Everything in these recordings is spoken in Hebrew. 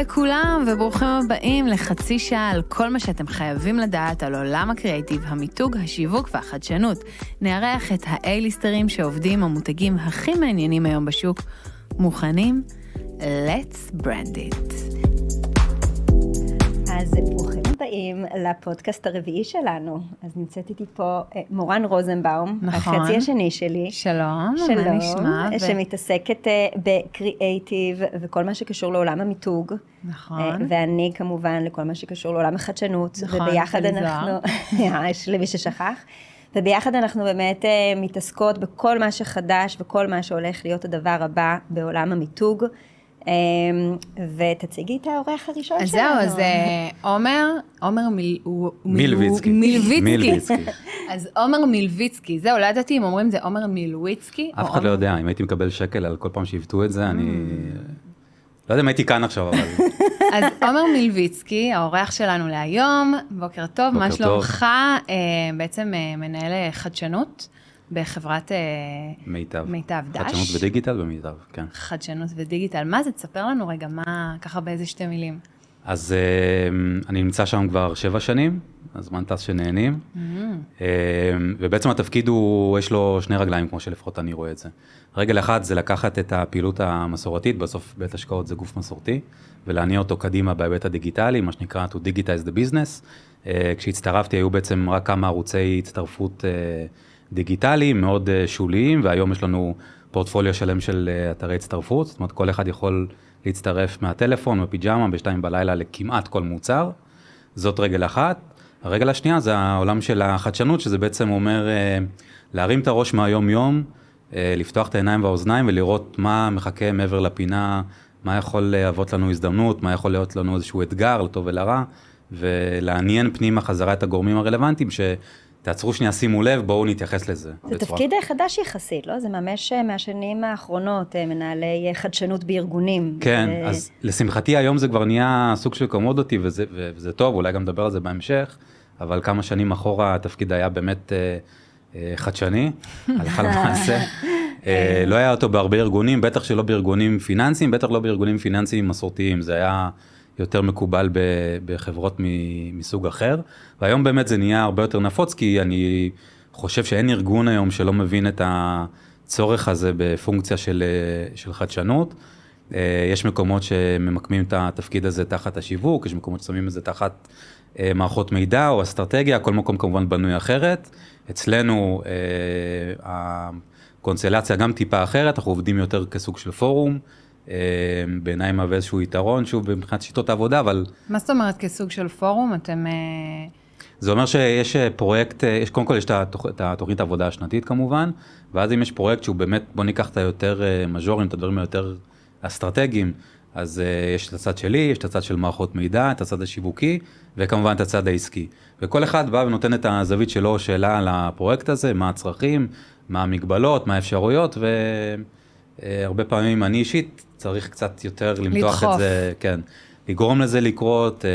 לכולם וברוכים הבאים לחצי שעה על כל מה שאתם חייבים לדעת על עולם הקריאייטיב, המיתוג, השיווק והחדשנות. נארח את האייליסטרים שעובדים המותגים הכי מעניינים היום בשוק. מוכנים? Let's brand it. אז ברוכים הבאים לפודקאסט הרביעי שלנו. אז נמצאת איתי פה אה, מורן רוזנבאום, נכון. החצי השני שלי. שלום, שלום, מה נשמע? שמתעסקת אה, בקריאייטיב וכל מה שקשור לעולם המיתוג. נכון. אה, ואני כמובן לכל מה שקשור לעולם החדשנות. נכון, וביחד אנחנו, יש למי ששכח. וביחד אנחנו באמת מתעסקות בכל מה שחדש וכל מה שהולך להיות הדבר הבא בעולם המיתוג. אה, ותציגי את האורח הראשון אז שלנו. זהו, אז אה, עומר, עומר מיל... הוא- מילביצקי. מילביצקי. מילביצקי. אז עומר מילביצקי, זהו, לא ידעתי אם אומרים זה עומר מילביצקי. אף אחד לא יודע, אם הייתי מקבל שקל על כל פעם שעיוותו את זה, אני... Mm. לא יודע אם הייתי כאן עכשיו, אבל... אז עומר מילביצקי, האורח שלנו להיום, בוקר טוב, מה שלומך? אה, בעצם אה, מנהל חדשנות בחברת אה, מיטב. מיטב דש. חדשנות ודיגיטל במיטב, כן. חדשנות ודיגיטל. מה זה? תספר לנו רגע, מה, ככה באיזה שתי מילים. אז אה, אני נמצא שם כבר שבע שנים, הזמן טס שנהנים. Mm. אה, ובעצם התפקיד הוא, יש לו שני רגליים, כמו שלפחות אני רואה את זה. רגל אחת זה לקחת את הפעילות המסורתית, בסוף בית השקעות זה גוף מסורתי, ולהניע אותו קדימה בהיבט הדיגיטלי, מה שנקרא to digitize the business. כשהצטרפתי היו בעצם רק כמה ערוצי הצטרפות דיגיטליים, מאוד אה, שוליים, והיום יש לנו פורטפוליו שלם של אה, אתרי הצטרפות, זאת אומרת כל אחד יכול להצטרף מהטלפון, בפיג'מה, בשתיים בלילה לכמעט כל מוצר. זאת רגל אחת. הרגל השנייה זה העולם של החדשנות, שזה בעצם אומר אה, להרים את הראש מהיום-יום, לפתוח את העיניים והאוזניים ולראות מה מחכה מעבר לפינה, מה יכול להוות לנו הזדמנות, מה יכול להיות לנו איזשהו אתגר, לטוב ולרע, ולעניין פנימה חזרה את הגורמים הרלוונטיים, שתעצרו שנייה, שימו לב, בואו נתייחס לזה. זה בצורה- תפקיד חדש יחסית, לא? זה ממש אה, מהשנים האחרונות, אה, מנהלי אה, חדשנות בארגונים. כן, זה- אז לשמחתי היום זה כבר נהיה סוג של קומודיטי וזה, וזה טוב, אולי גם נדבר על זה בהמשך, אבל כמה שנים אחורה התפקיד היה באמת אה, אה, חדשני, הלכה למעשה. אה, לא היה אותו בהרבה ארגונים, בטח שלא בארגונים פיננסיים, בטח לא בארגונים פיננסיים מסורתיים, זה היה יותר מקובל בחברות מסוג אחר, והיום באמת זה נהיה הרבה יותר נפוץ, כי אני חושב שאין ארגון היום שלא מבין את הצורך הזה בפונקציה של, של חדשנות. אה, יש מקומות שממקמים את התפקיד הזה תחת השיווק, יש מקומות ששמים את זה תחת אה, מערכות מידע או אסטרטגיה, כל מקום כמובן בנוי אחרת. אצלנו אה, הקונסטלציה גם טיפה אחרת, אנחנו עובדים יותר כסוג של פורום, בעיניי מהווה איזשהו יתרון, שוב, מבחינת שיטות העבודה, אבל מה זאת אומרת כסוג של פורום? אתם... אה, זה אומר שיש אה, פרויקט, אה, יש קודם כל יש את התוכ- את התוכנית העבודה השנתית כמובן, ואז אם יש פרויקט שהוא באמת, בוא ניקח את היותר אה, מז'ורים, את הדברים היותר אסטרטגיים, אז אה, יש את הצד שלי, יש את הצד של מערכות מידע, את הצד השיווקי, וכמובן את הצד העסקי. וכל אחד בא ונותן את הזווית שלו, שאלה על הפרויקט הזה, מה הצרכים, מה המגבלות, מה האפשרויות, והרבה פעמים אני אישית צריך קצת יותר למתוח לדחוף. את זה, כן, לגרום לזה לקרות. אה,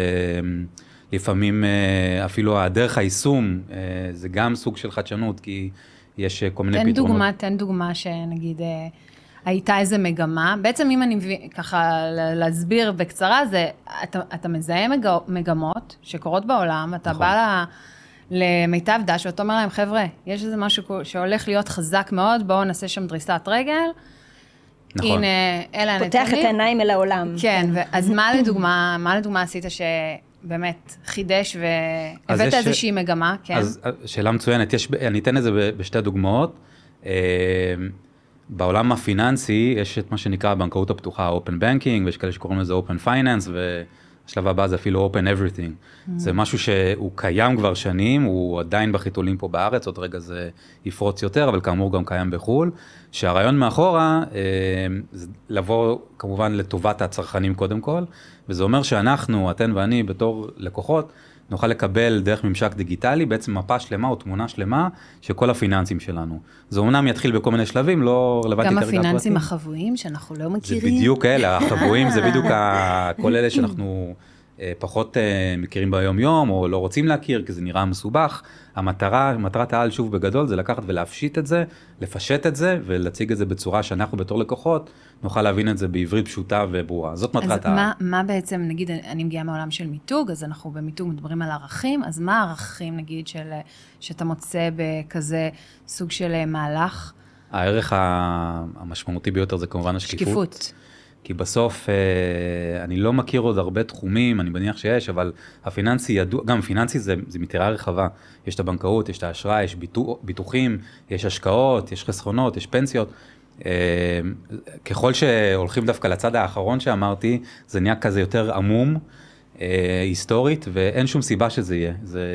לפעמים אה, אפילו הדרך היישום אה, זה גם סוג של חדשנות, כי יש כל מיני תן פתרונות. דוגמה, תן דוגמה שנגיד הייתה איזה מגמה. בעצם אם אני מבין, ככה להסביר בקצרה, זה, אתה, אתה מזהה מג, מגמות שקורות בעולם, אתה נכון. בא ל, למיטב דש ואתה אומר להם, חבר'ה, יש איזה משהו שהולך להיות חזק מאוד, בואו נעשה שם דריסת רגל. נכון. הנה, אלה הנתונים. פותח את העיניים אל העולם. כן, ו- אז מה לדוגמה, מה לדוגמה עשית שבאמת חידש והבאת איזושהי מגמה, כן? אז שאלה מצוינת, יש, אני אתן את זה בשתי דוגמאות. אה, בעולם הפיננסי יש את מה שנקרא הבנקאות הפתוחה, open banking, ויש כאלה שקוראים לזה open finance, והשלב הבא זה אפילו open everything. זה משהו שהוא קיים כבר שנים, הוא עדיין בחיתולים פה בארץ, עוד רגע זה יפרוץ יותר, אבל כאמור גם קיים בחו"ל. שהרעיון מאחורה אה, זה לבוא כמובן לטובת הצרכנים קודם כל, וזה אומר שאנחנו, אתן ואני בתור לקוחות, נוכל לקבל דרך ממשק דיגיטלי בעצם מפה שלמה או תמונה שלמה של כל הפיננסים שלנו. זה אומנם יתחיל בכל מיני שלבים, לא רלוונטי גם כרגע. הפיננסים הפרטים. החבויים שאנחנו לא זה מכירים. בדיוק אלה, החבויים זה בדיוק כל אלה שאנחנו פחות אה, מכירים ביום יום, או לא רוצים להכיר, כי זה נראה מסובך. המטרה, מטרת העל, שוב, בגדול, זה לקחת ולהפשיט את זה, לפשט את זה, ולהציג את זה בצורה שאנחנו בתור לקוחות, נוכל להבין את זה בעברית פשוטה וברורה. זאת מטרת העל. אז מה, מה בעצם, נגיד, אני מגיעה מעולם של מיתוג, אז אנחנו במיתוג מדברים על ערכים, אז מה הערכים, נגיד, של, שאתה מוצא בכזה סוג של מהלך? הערך המשמעותי ביותר זה כמובן השקיפות. שקיפות. כי בסוף אה, אני לא מכיר עוד הרבה תחומים, אני מניח שיש, אבל הפיננסי ידוע, גם פיננסי זה, זה מטרה רחבה. יש את הבנקאות, יש את האשראי, יש ביטוח, ביטוחים, יש השקעות, יש חסכונות, יש פנסיות. אה, ככל שהולכים דווקא לצד האחרון שאמרתי, זה נהיה כזה יותר עמום. אה, היסטורית, ואין שום סיבה שזה יהיה. זה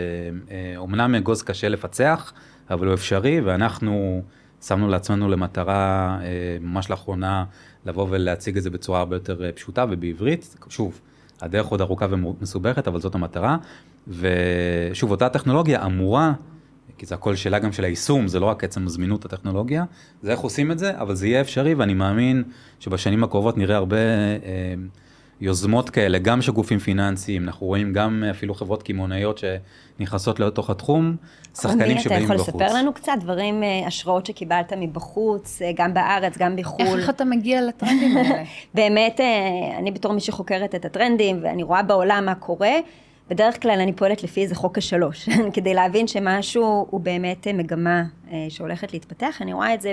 אומנם אגוז קשה לפצח, אבל הוא אפשרי, ואנחנו שמנו לעצמנו למטרה ממש לאחרונה לבוא ולהציג את זה בצורה הרבה יותר אה, פשוטה ובעברית. שוב, הדרך עוד ארוכה ומסובכת, אבל זאת המטרה. ושוב, אותה טכנולוגיה אמורה, כי זה הכל שאלה גם של היישום, זה לא רק עצם זמינות הטכנולוגיה, זה איך עושים את זה, אבל זה יהיה אפשרי, ואני מאמין שבשנים הקרובות נראה הרבה אה, יוזמות כאלה, גם של גופים פיננסיים, אנחנו רואים גם אפילו חברות קמעונאיות שנכנסות לתוך התחום, שחקנים שבאים בחוץ. אתה יכול לספר לנו קצת דברים, אה, השראות שקיבלת מבחוץ, אה, גם בארץ, גם בחו"ל? איך אתה מגיע לטרנדים האלה? באמת, אה, אני בתור מי שחוקרת את הטרנדים, ואני רואה בעולם מה קורה, בדרך כלל אני פועלת לפי איזה חוק השלוש, כדי להבין שמשהו הוא באמת מגמה שהולכת להתפתח. אני רואה את זה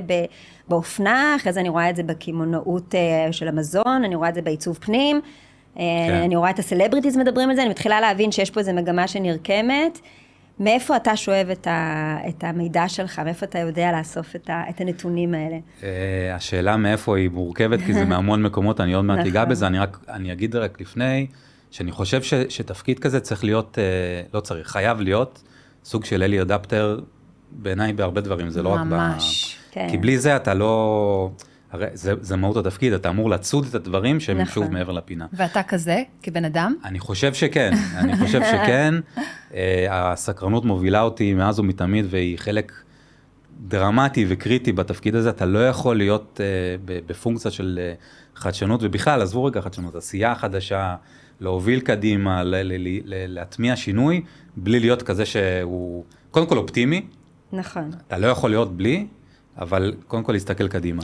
באופנה, אחרי זה אני רואה את זה בקמעונאות של המזון, אני רואה את זה בעיצוב פנים. כן. אני רואה את הסלבריטיז מדברים על זה, אני מתחילה להבין שיש פה איזו מגמה שנרקמת. מאיפה אתה שואב את, ה, את המידע שלך? מאיפה אתה יודע לאסוף את, ה, את הנתונים האלה? Uh, השאלה מאיפה היא מורכבת, כי זה מהמון מקומות, אני עוד מעט אגע נכון. בזה, אני רק, אני אגיד רק לפני, שאני חושב ש, שתפקיד כזה צריך להיות, uh, לא צריך, חייב להיות סוג של אלי אדפטר, בעיניי בהרבה דברים, זה לא רק ב... ממש. כן. כי בלי זה אתה לא... הרי זה, זה מהות התפקיד, אתה אמור לצוד את הדברים שהם נכון. שוב מעבר לפינה. ואתה כזה, כבן אדם? אני חושב שכן, אני חושב שכן. uh, הסקרנות מובילה אותי מאז ומתמיד, והיא חלק דרמטי וקריטי בתפקיד הזה. אתה לא יכול להיות uh, בפונקציה של uh, חדשנות, ובכלל, עזבו רגע חדשנות, עשייה חדשה, להוביל קדימה, להטמיע שינוי, בלי להיות כזה שהוא, קודם כל אופטימי. נכון. אתה לא יכול להיות בלי, אבל קודם כל להסתכל קדימה.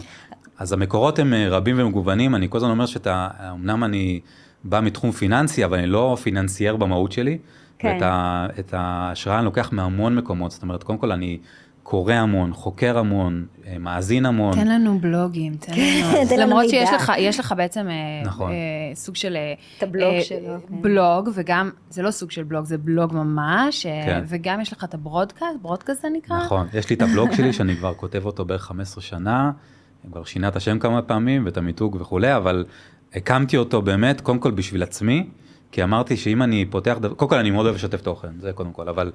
אז המקורות הם אה, רבים ומגוונים, אני כל הזמן אומר שאתה, אמנם אני בא מתחום פיננסי, אבל אני לא פיננסייר במהות שלי. כן. ואת ההשראה אני לוקח מהמון מקומות, זאת אומרת, קודם כל אני קורא המון, חוקר המון, אה, מאזין המון. תן לנו בלוגים, תן לנו... למרות שיש לך, יש לך בעצם אה, נכון. אה, סוג של... את הבלוג אה, שלו. כן. בלוג, וגם, זה לא סוג של בלוג, זה בלוג ממש, כן. וגם יש לך את הברודקאסט, ברודקאסט זה נקרא? נכון, יש לי את הבלוג שלי שאני כבר כותב אותו בערך 15 שנה. כבר שינה את השם כמה פעמים ואת המיתוג וכולי, אבל הקמתי אותו באמת, קודם כל בשביל עצמי, כי אמרתי שאם אני פותח, קודם כל אני מאוד אוהב לשתף תוכן, זה קודם כל, אבל אה,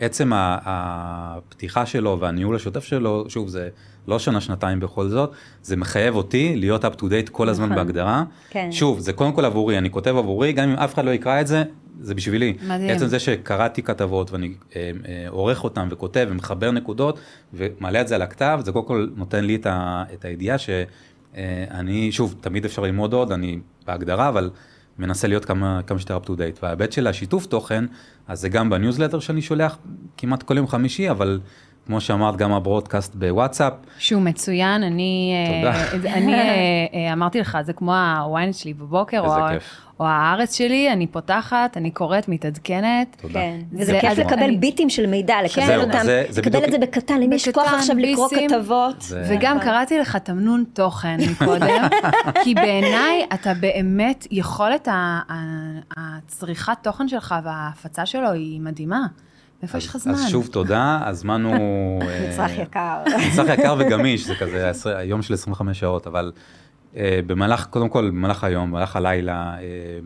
עצם הפתיחה שלו והניהול השוטף שלו, שוב, זה לא שנה, שנתיים בכל זאת, זה מחייב אותי להיות up to date כל הזמן נכון. בהגדרה. כן. שוב, זה קודם כל עבורי, אני כותב עבורי, גם אם אף אחד לא יקרא את זה, זה בשבילי. מדהים. עצם זה שקראתי כתבות ואני אה, אה, עורך אותן וכותב ומחבר נקודות ומעלה את זה על הכתב, זה קודם כל נותן לי את, ה, את הידיעה שאני, שוב, תמיד אפשר ללמוד עוד, אני בהגדרה, אבל מנסה להיות כמה, כמה שיותר up to date. וההיבט של השיתוף תוכן, אז זה גם בניוזלטר שאני שולח כמעט כל יום חמישי, אבל כמו שאמרת, גם ה broadcast ב WhatsApp. שהוא מצוין, אני... תודה. אה, אני אה, אה, אמרתי לך, זה כמו הוויינט שלי בבוקר, או. או הארץ שלי, אני פותחת, אני קוראת, מתעדכנת. תודה. כן, וזה זה, כיף לקבל אני... ביטים של מידע, לקבל כן, אותם, זה, זה לקבל בדיוק... את זה בקטן, למי יש כוח עכשיו לקרוא כתבות. זה... וגם. קראתי לך תמנון תוכן מקודם, כי בעיניי אתה באמת, יכולת הצריכת תוכן שלך וההפצה שלו היא מדהימה. איפה יש לך זמן? אז שוב תודה, הזמן הוא... מצרך אה, יקר. מצרך יקר וגמיש, זה כזה היום של 25 שעות, אבל אה, במהלך, קודם כל במהלך היום, במהלך הלילה, אה,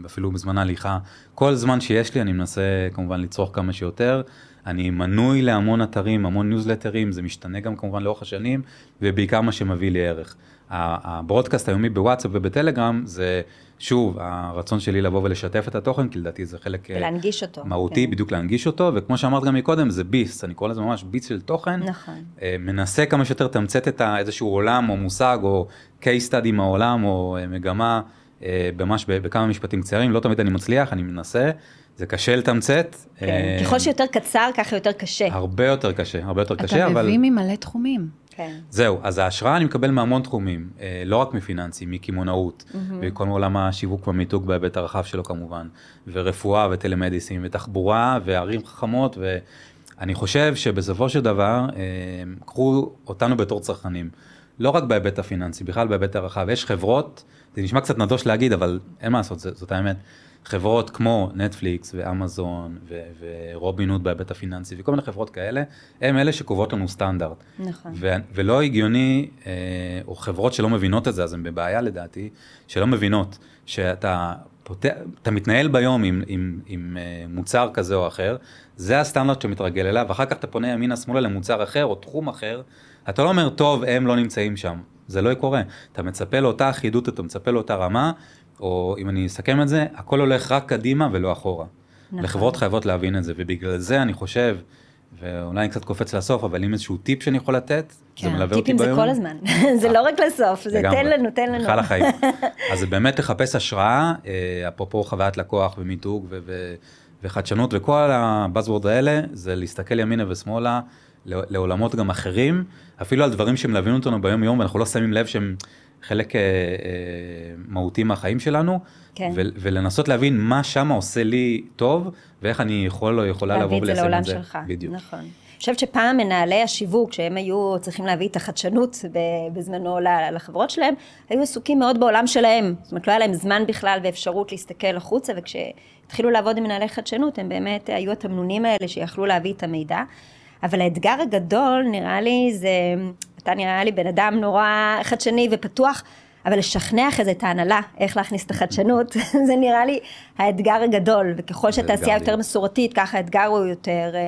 אפילו בזמן ההליכה, כל זמן שיש לי אני מנסה כמובן לצרוך כמה שיותר. אני מנוי להמון אתרים, המון ניוזלטרים, זה משתנה גם כמובן לאורך השנים, ובעיקר מה שמביא לי ערך. הברודקאסט היומי בוואטסאפ ובטלגרם זה שוב הרצון שלי לבוא ולשתף את התוכן כי לדעתי זה חלק אותו מהותי כן. בדיוק להנגיש אותו וכמו שאמרת גם מקודם זה ביס אני קורא לזה ממש ביס של תוכן נכון. אה, מנסה כמה שיותר לתמצת את איזשהו עולם או מושג או case study מהעולם או אה, מגמה אה, ממש בכמה משפטים קצרים, לא תמיד אני מצליח, אני מנסה, זה קשה לתמצת. כן. אה, ככל שיותר קצר, ככה יותר קשה. הרבה יותר קשה, הרבה יותר קשה, אתה אבל... מביא ממלא תחומים. כן. זהו, אז ההשראה אני מקבל מהמון תחומים, אה, לא רק מפיננסי, מקמעונאות, וכל עולם השיווק והמיתוג בהיבט הרחב שלו כמובן, ורפואה וטלמדיסין, ותחבורה, וערים חכמות, ואני חושב שבסופו של דבר, אה, קחו אותנו בתור צרכנים, לא רק בהיבט הפיננסי, בכלל בהיבט הרחב, יש חברות, זה נשמע קצת נדוש להגיד, אבל אין מה לעשות, זאת האמת. חברות כמו נטפליקס ואמזון ו- ורובין הוד בהיבט הפיננסי וכל מיני חברות כאלה, הם אלה שקובעות לנו סטנדרט. נכון. ו- ולא הגיוני, אה, או חברות שלא מבינות את זה, אז הן בבעיה לדעתי, שלא מבינות שאתה פותח, אתה מתנהל ביום עם, עם, עם אה, מוצר כזה או אחר, זה הסטנדרט שמתרגל אליו, ואחר כך אתה פונה ימינה שמאלה למוצר אחר או תחום אחר, אתה לא אומר, טוב, הם לא נמצאים שם, זה לא קורה. אתה מצפה לאותה אחידות, אתה מצפה לאותה רמה, או אם אני אסכם את זה, הכל הולך רק קדימה ולא אחורה. נכון. וחברות חייבות להבין את זה, ובגלל זה אני חושב, ואולי אני קצת קופץ לסוף, אבל אם איזשהו טיפ שאני יכול לתת, כן, זה מלווה אותי טיפים ביום. זה כל הזמן, זה לא רק לסוף, זה. תן לנו, תן לנו. בכלל החיים. אז באמת לחפש השראה, אה, אפרופו חוויית לקוח ומיתוג ו- ו- וחדשנות וכל הבאזוורד האלה, זה להסתכל ימינה ושמאלה ל- לעולמות גם אחרים, אפילו על דברים שמלווים אותנו ביום יום ואנחנו לא שמים לב שהם חלק אה, אה, מהותי מהחיים שלנו, כן. ו- ולנסות להבין מה שמה עושה לי טוב, ואיך אני יכול או יכולה לבוא להביא את זה לעולם את זה. שלך. בדיוק. נכון. אני חושבת שפעם מנהלי השיווק, שהם היו צריכים להביא את החדשנות בזמנו לחברות שלהם, היו עסוקים מאוד בעולם שלהם. זאת אומרת, לא היה להם זמן בכלל ואפשרות להסתכל החוצה, וכשהתחילו לעבוד עם מנהלי חדשנות, הם באמת היו התמנונים האלה שיכלו להביא את המידע. אבל האתגר הגדול, נראה לי, זה, אתה נראה לי בן אדם נורא חדשני ופתוח, אבל לשכנע אחרי זה את ההנהלה, איך להכניס את החדשנות, זה נראה לי האתגר הגדול, וככל שהתעשייה יותר. מסורתית, ככה האתגר הוא יותר... אה,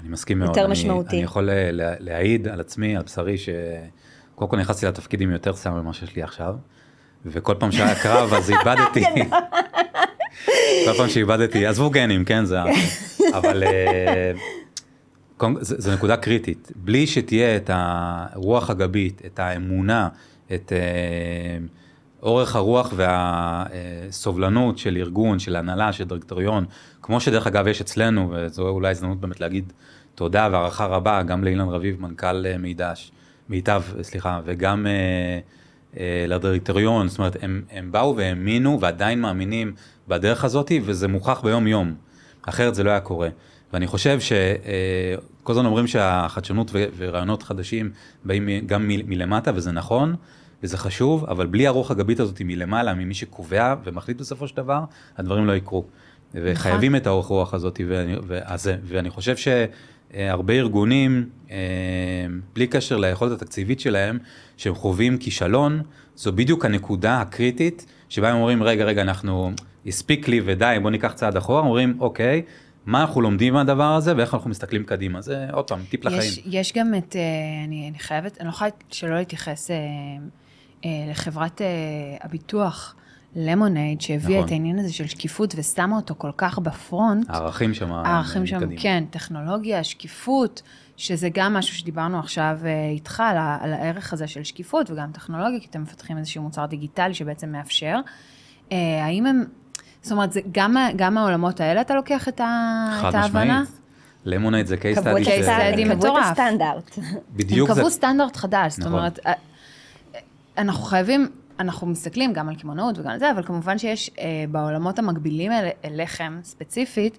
אני מסכים מאוד. יותר משמעותי. אני יכול אה, לה- להעיד על עצמי, על בשרי, שקודם כל נכנסתי לתפקיד עם יותר שיער ממה שיש לי עכשיו, וכל פעם שהיה קרב אז איבדתי. כל פעם שאיבדתי, עזבו גנים, כן, זה... אבל אה, זה נקודה קריטית. בלי שתהיה את הרוח הגבית, את האמונה, את אה, אורך הרוח והסובלנות של ארגון, של הנהלה, של דירקטוריון, כמו שדרך אגב יש אצלנו, וזו אולי הזדמנות באמת להגיד תודה והערכה רבה גם לאילן רביב, מנכ"ל אה, מידש, מיטב, סליחה, וגם אה, אה, לדירקטוריון, זאת אומרת, הם, הם באו והאמינו ועדיין מאמינים בדרך הזאת, וזה מוכח ביום יום, אחרת זה לא היה קורה. ואני חושב שכל הזמן אומרים שהחדשנות ורעיונות חדשים באים גם מלמטה, וזה נכון, וזה חשוב, אבל בלי הרוח הגבית הזאת מלמעלה, ממי שקובע ומחליט בסופו של דבר, הדברים לא יקרו. וחייבים את האורך רוח הזאת, ואני, ואני חושב שהרבה ארגונים, אה, בלי קשר ליכולת התקציבית שלהם, שהם חווים כישלון, זו בדיוק הנקודה הקריטית, שבה הם אומרים, רגע, רגע, אנחנו, הספיק לי ודי, בוא ניקח צעד אחורה, אומרים, אוקיי, מה אנחנו לומדים מהדבר הזה ואיך אנחנו מסתכלים קדימה, זה עוד פעם, טיפ לחיים. יש, יש גם את, אה, אני, אני חייבת, אני לא יכולה שלא להתייחס אה, אה, לחברת אה, הביטוח למונייד, שהביאה נכון. את העניין הזה של שקיפות ושמה אותו כל כך בפרונט. הערכים שם, הערכים שם, קדימה. כן, טכנולוגיה, שקיפות, שזה גם משהו שדיברנו עכשיו איתך, על, על הערך הזה של שקיפות וגם טכנולוגיה, כי אתם מפתחים איזשהו מוצר דיגיטלי שבעצם מאפשר. האם הם, זאת אומרת, זה, גם, גם מהעולמות האלה אתה לוקח את, ה, את ההבנה? משמעית. למונייד זה קייס קבעו את סטאדי, case study הסטנדרט, קבעו את מטורף. הסטנדרט. בדיוק הם זה, קבעו סטנדרט חדש, זאת נכון. אומרת, אנחנו חייבים, אנחנו מסתכלים גם על קמעונאות וגם על זה, אבל כמובן שיש אה, בעולמות המקבילים אל, אליכם ספציפית,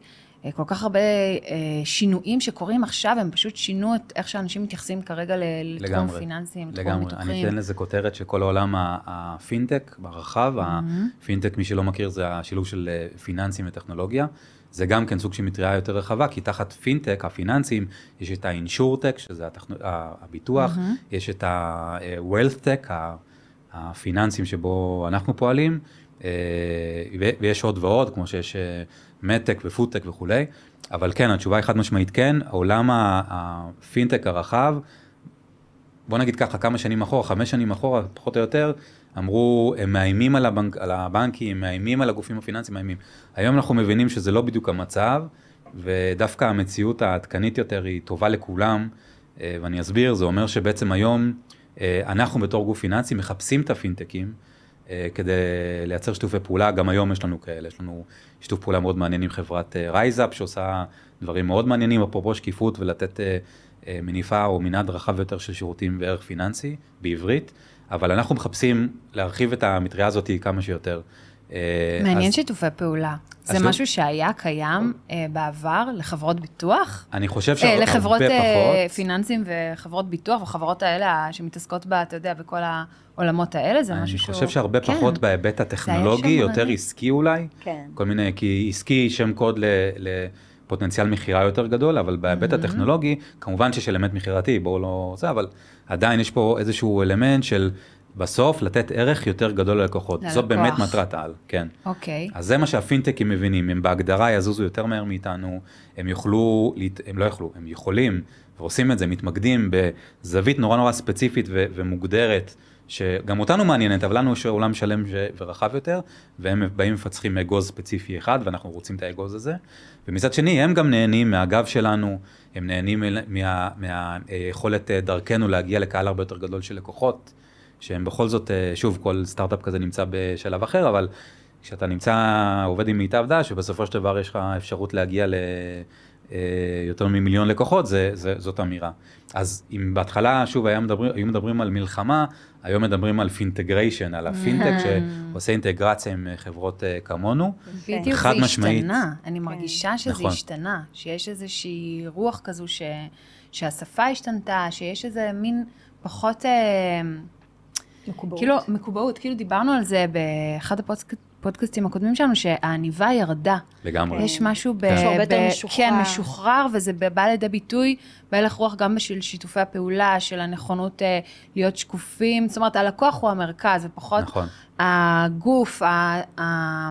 כל כך הרבה אה, שינויים שקורים עכשיו, הם פשוט שינו את איך שאנשים מתייחסים כרגע לתחום פיננסים, לתחום לגמרי. הביטוחים. אני אתן לזה כותרת שכל העולם הפינטק, ברחב, הפינטק, מי שלא מכיר, זה השילוב של אה, פיננסים וטכנולוגיה. זה גם כן סוג של מטריה יותר רחבה, כי תחת פינטק, הפיננסים, יש את ה insurtech, שזה הטכנו- ה- הביטוח, יש את ה-wealth-tech, הפיננסים שבו אנחנו פועלים, אה, ויש עוד ועוד, כמו שיש מדטק ופודטק וכולי, אבל כן, התשובה היא חד משמעית כן, העולם הפינטק הרחב, בוא נגיד ככה, כמה שנים אחורה, חמש שנים אחורה, פחות או יותר, אמרו, הם מאיימים על, הבנק, על הבנקים, מאיימים על הגופים הפיננסיים, מאיימים. היום אנחנו מבינים שזה לא בדיוק המצב, ודווקא המציאות העדכנית יותר היא טובה לכולם, אה, ואני אסביר, זה אומר שבעצם היום אה, אנחנו בתור גוף פיננסי מחפשים את הפינטקים, כדי לייצר שיתופי פעולה, גם היום יש לנו כאלה, יש לנו שיתוף פעולה מאוד מעניין עם חברת RiseUp, שעושה דברים מאוד מעניינים, אפרופו שקיפות ולתת מניפה או מנעד רחב יותר של שירותים וערך פיננסי בעברית, אבל אנחנו מחפשים להרחיב את המטריה הזאת כמה שיותר. מעניין אז... שיתופי פעולה. זה לא- משהו שהיה קיים אה, בעבר לחברות ביטוח? אני חושב שהרבה פחות. לחברות אה, פיננסים וחברות ביטוח, וחברות האלה שמתעסקות בה, אתה יודע, בכל העולמות האלה, זה משהו שהוא... אני חושב שהרבה כן. פחות בהיבט הטכנולוגי, יותר עסקי אולי. כן. כל מיני, כי עסקי שם קוד ל... ל פוטנציאל מכירה יותר גדול, אבל בהיבט mm-hmm. הטכנולוגי, כמובן שיש אלמנט מכירתי, בואו לא זה, אבל עדיין יש פה איזשהו אלמנט של בסוף לתת ערך יותר גדול ללקוחות. ללקוח. זאת באמת מטרת העל, כן. אוקיי. אז זה מה שהפינטקים מבינים, הם בהגדרה יזוזו יותר מהר מאיתנו, הם יוכלו, הם לא יוכלו, הם יכולים, ועושים את זה, מתמקדים בזווית נורא נורא ספציפית ו- ומוגדרת, שגם אותנו מעניינת, אבל לנו יש עולם שלם ורחב יותר, והם באים ומפצחים אגוז ספציפי אחד, ואנחנו רוצים את האגוז הזה. ומצד שני, הם גם נהנים מהגב שלנו, הם נהנים מהיכולת מה, מה, דרכנו להגיע לקהל הרבה יותר גדול של לקוחות. שהם בכל זאת, אה, שוב, כל סטארט-אפ כזה נמצא בשלב אחר, אבל כשאתה נמצא, עובד עם מיטב דש, ובסופו של דבר יש לך אפשרות להגיע ליותר אה, ממיליון לקוחות, זה, זה, זאת אמירה. אז אם בהתחלה, שוב, היו מדברים, היו מדברים על מלחמה, היום מדברים על fintegration, על הפינטק שעושה אינטגרציה עם חברות אה, כמונו. בדיוק, זה השתנה. אני מרגישה שזה נכון. השתנה, שיש איזושהי רוח כזו ש, שהשפה השתנתה, שיש איזה מין פחות... מקובעות. כאילו, מקובעות, כאילו דיברנו על זה באחד הפודקאסטים הקודמים שלנו, שהעניבה ירדה. לגמרי. יש משהו ב... כן. הרבה יותר משוחרר. כן, משוחרר, וזה בא לידי ביטוי בהלך רוח גם בשביל שיתופי הפעולה, של הנכונות uh, להיות שקופים. זאת אומרת, הלקוח הוא המרכז, ופחות נכון. הגוף, ה... ה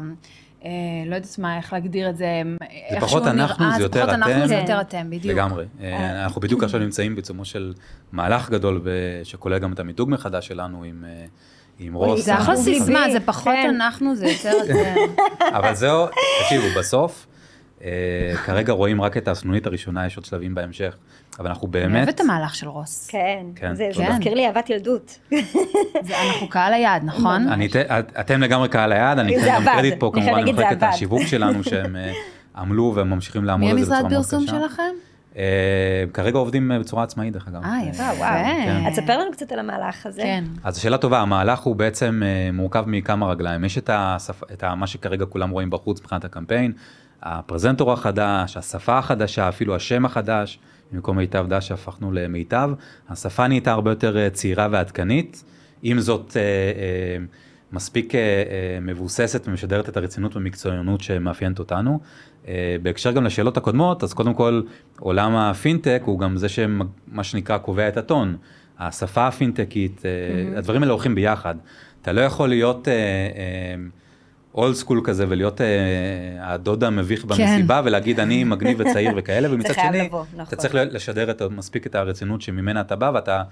אה, לא יודעת מה, איך להגדיר את זה, זה פחות אנחנו, זה יותר אתם. זה פחות אנחנו, זה יותר אתם, בדיוק. לגמרי. אה, אנחנו בדיוק עכשיו נמצאים בעיצומו של מהלך גדול, שכולל גם את המיתוג מחדש שלנו עם... אה, עם רוס. זה אחלה סיסמה, זה פחות כן. אנחנו, זה יותר. אבל זהו, תקשיבו, בסוף, כרגע רואים רק את הסנונית הראשונה, יש עוד שלבים בהמשך. אבל אנחנו באמת... אני אוהבת את המהלך של רוס. כן, כן זה, זה מזכיר לי אהבת ילדות. זה, אנחנו קהל היעד, נכון? אני, אתם לגמרי קהל היעד, אני אתן גם קרדיט פה כמובן למחלקת השיווק שלנו, שהם אה, עמלו וממשיכים לעמוד על זה בצורה מאוד קשה. מי המשרד פרסום שלכם? Uh, כרגע עובדים uh, בצורה עצמאית דרך אגב. אה, יפה, וואו. כן. אז ספר לנו קצת על המהלך הזה. כן. אז שאלה טובה, המהלך הוא בעצם uh, מורכב מכמה רגליים. יש את, מה שכרגע כולם רואים בחוץ מבחינת הקמפיין, הפרזנטור החדש, השפה החדשה, אפילו השם החדש. במקום מיטב דש הפכנו למיטב. השפה נהייתה הרבה יותר אה, צעירה ועדכנית, עם זאת אה, אה, מספיק מבוססת ומשדרת את הרצינות והמקצוענות שמאפיינת אותנו. בהקשר גם לשאלות הקודמות, אז קודם כל עולם הפינטק הוא גם זה שמה שנקרא קובע את הטון. השפה הפינטקית, mm-hmm. הדברים האלה הולכים ביחד. אתה לא יכול להיות... אולד סקול כזה ולהיות אה, הדוד המביך כן. במסיבה ולהגיד אני מגניב וצעיר וכאלה ומצד שני לבוא, נכון. אתה צריך לשדר את, מספיק את הרצינות שממנה אתה בא ואתה,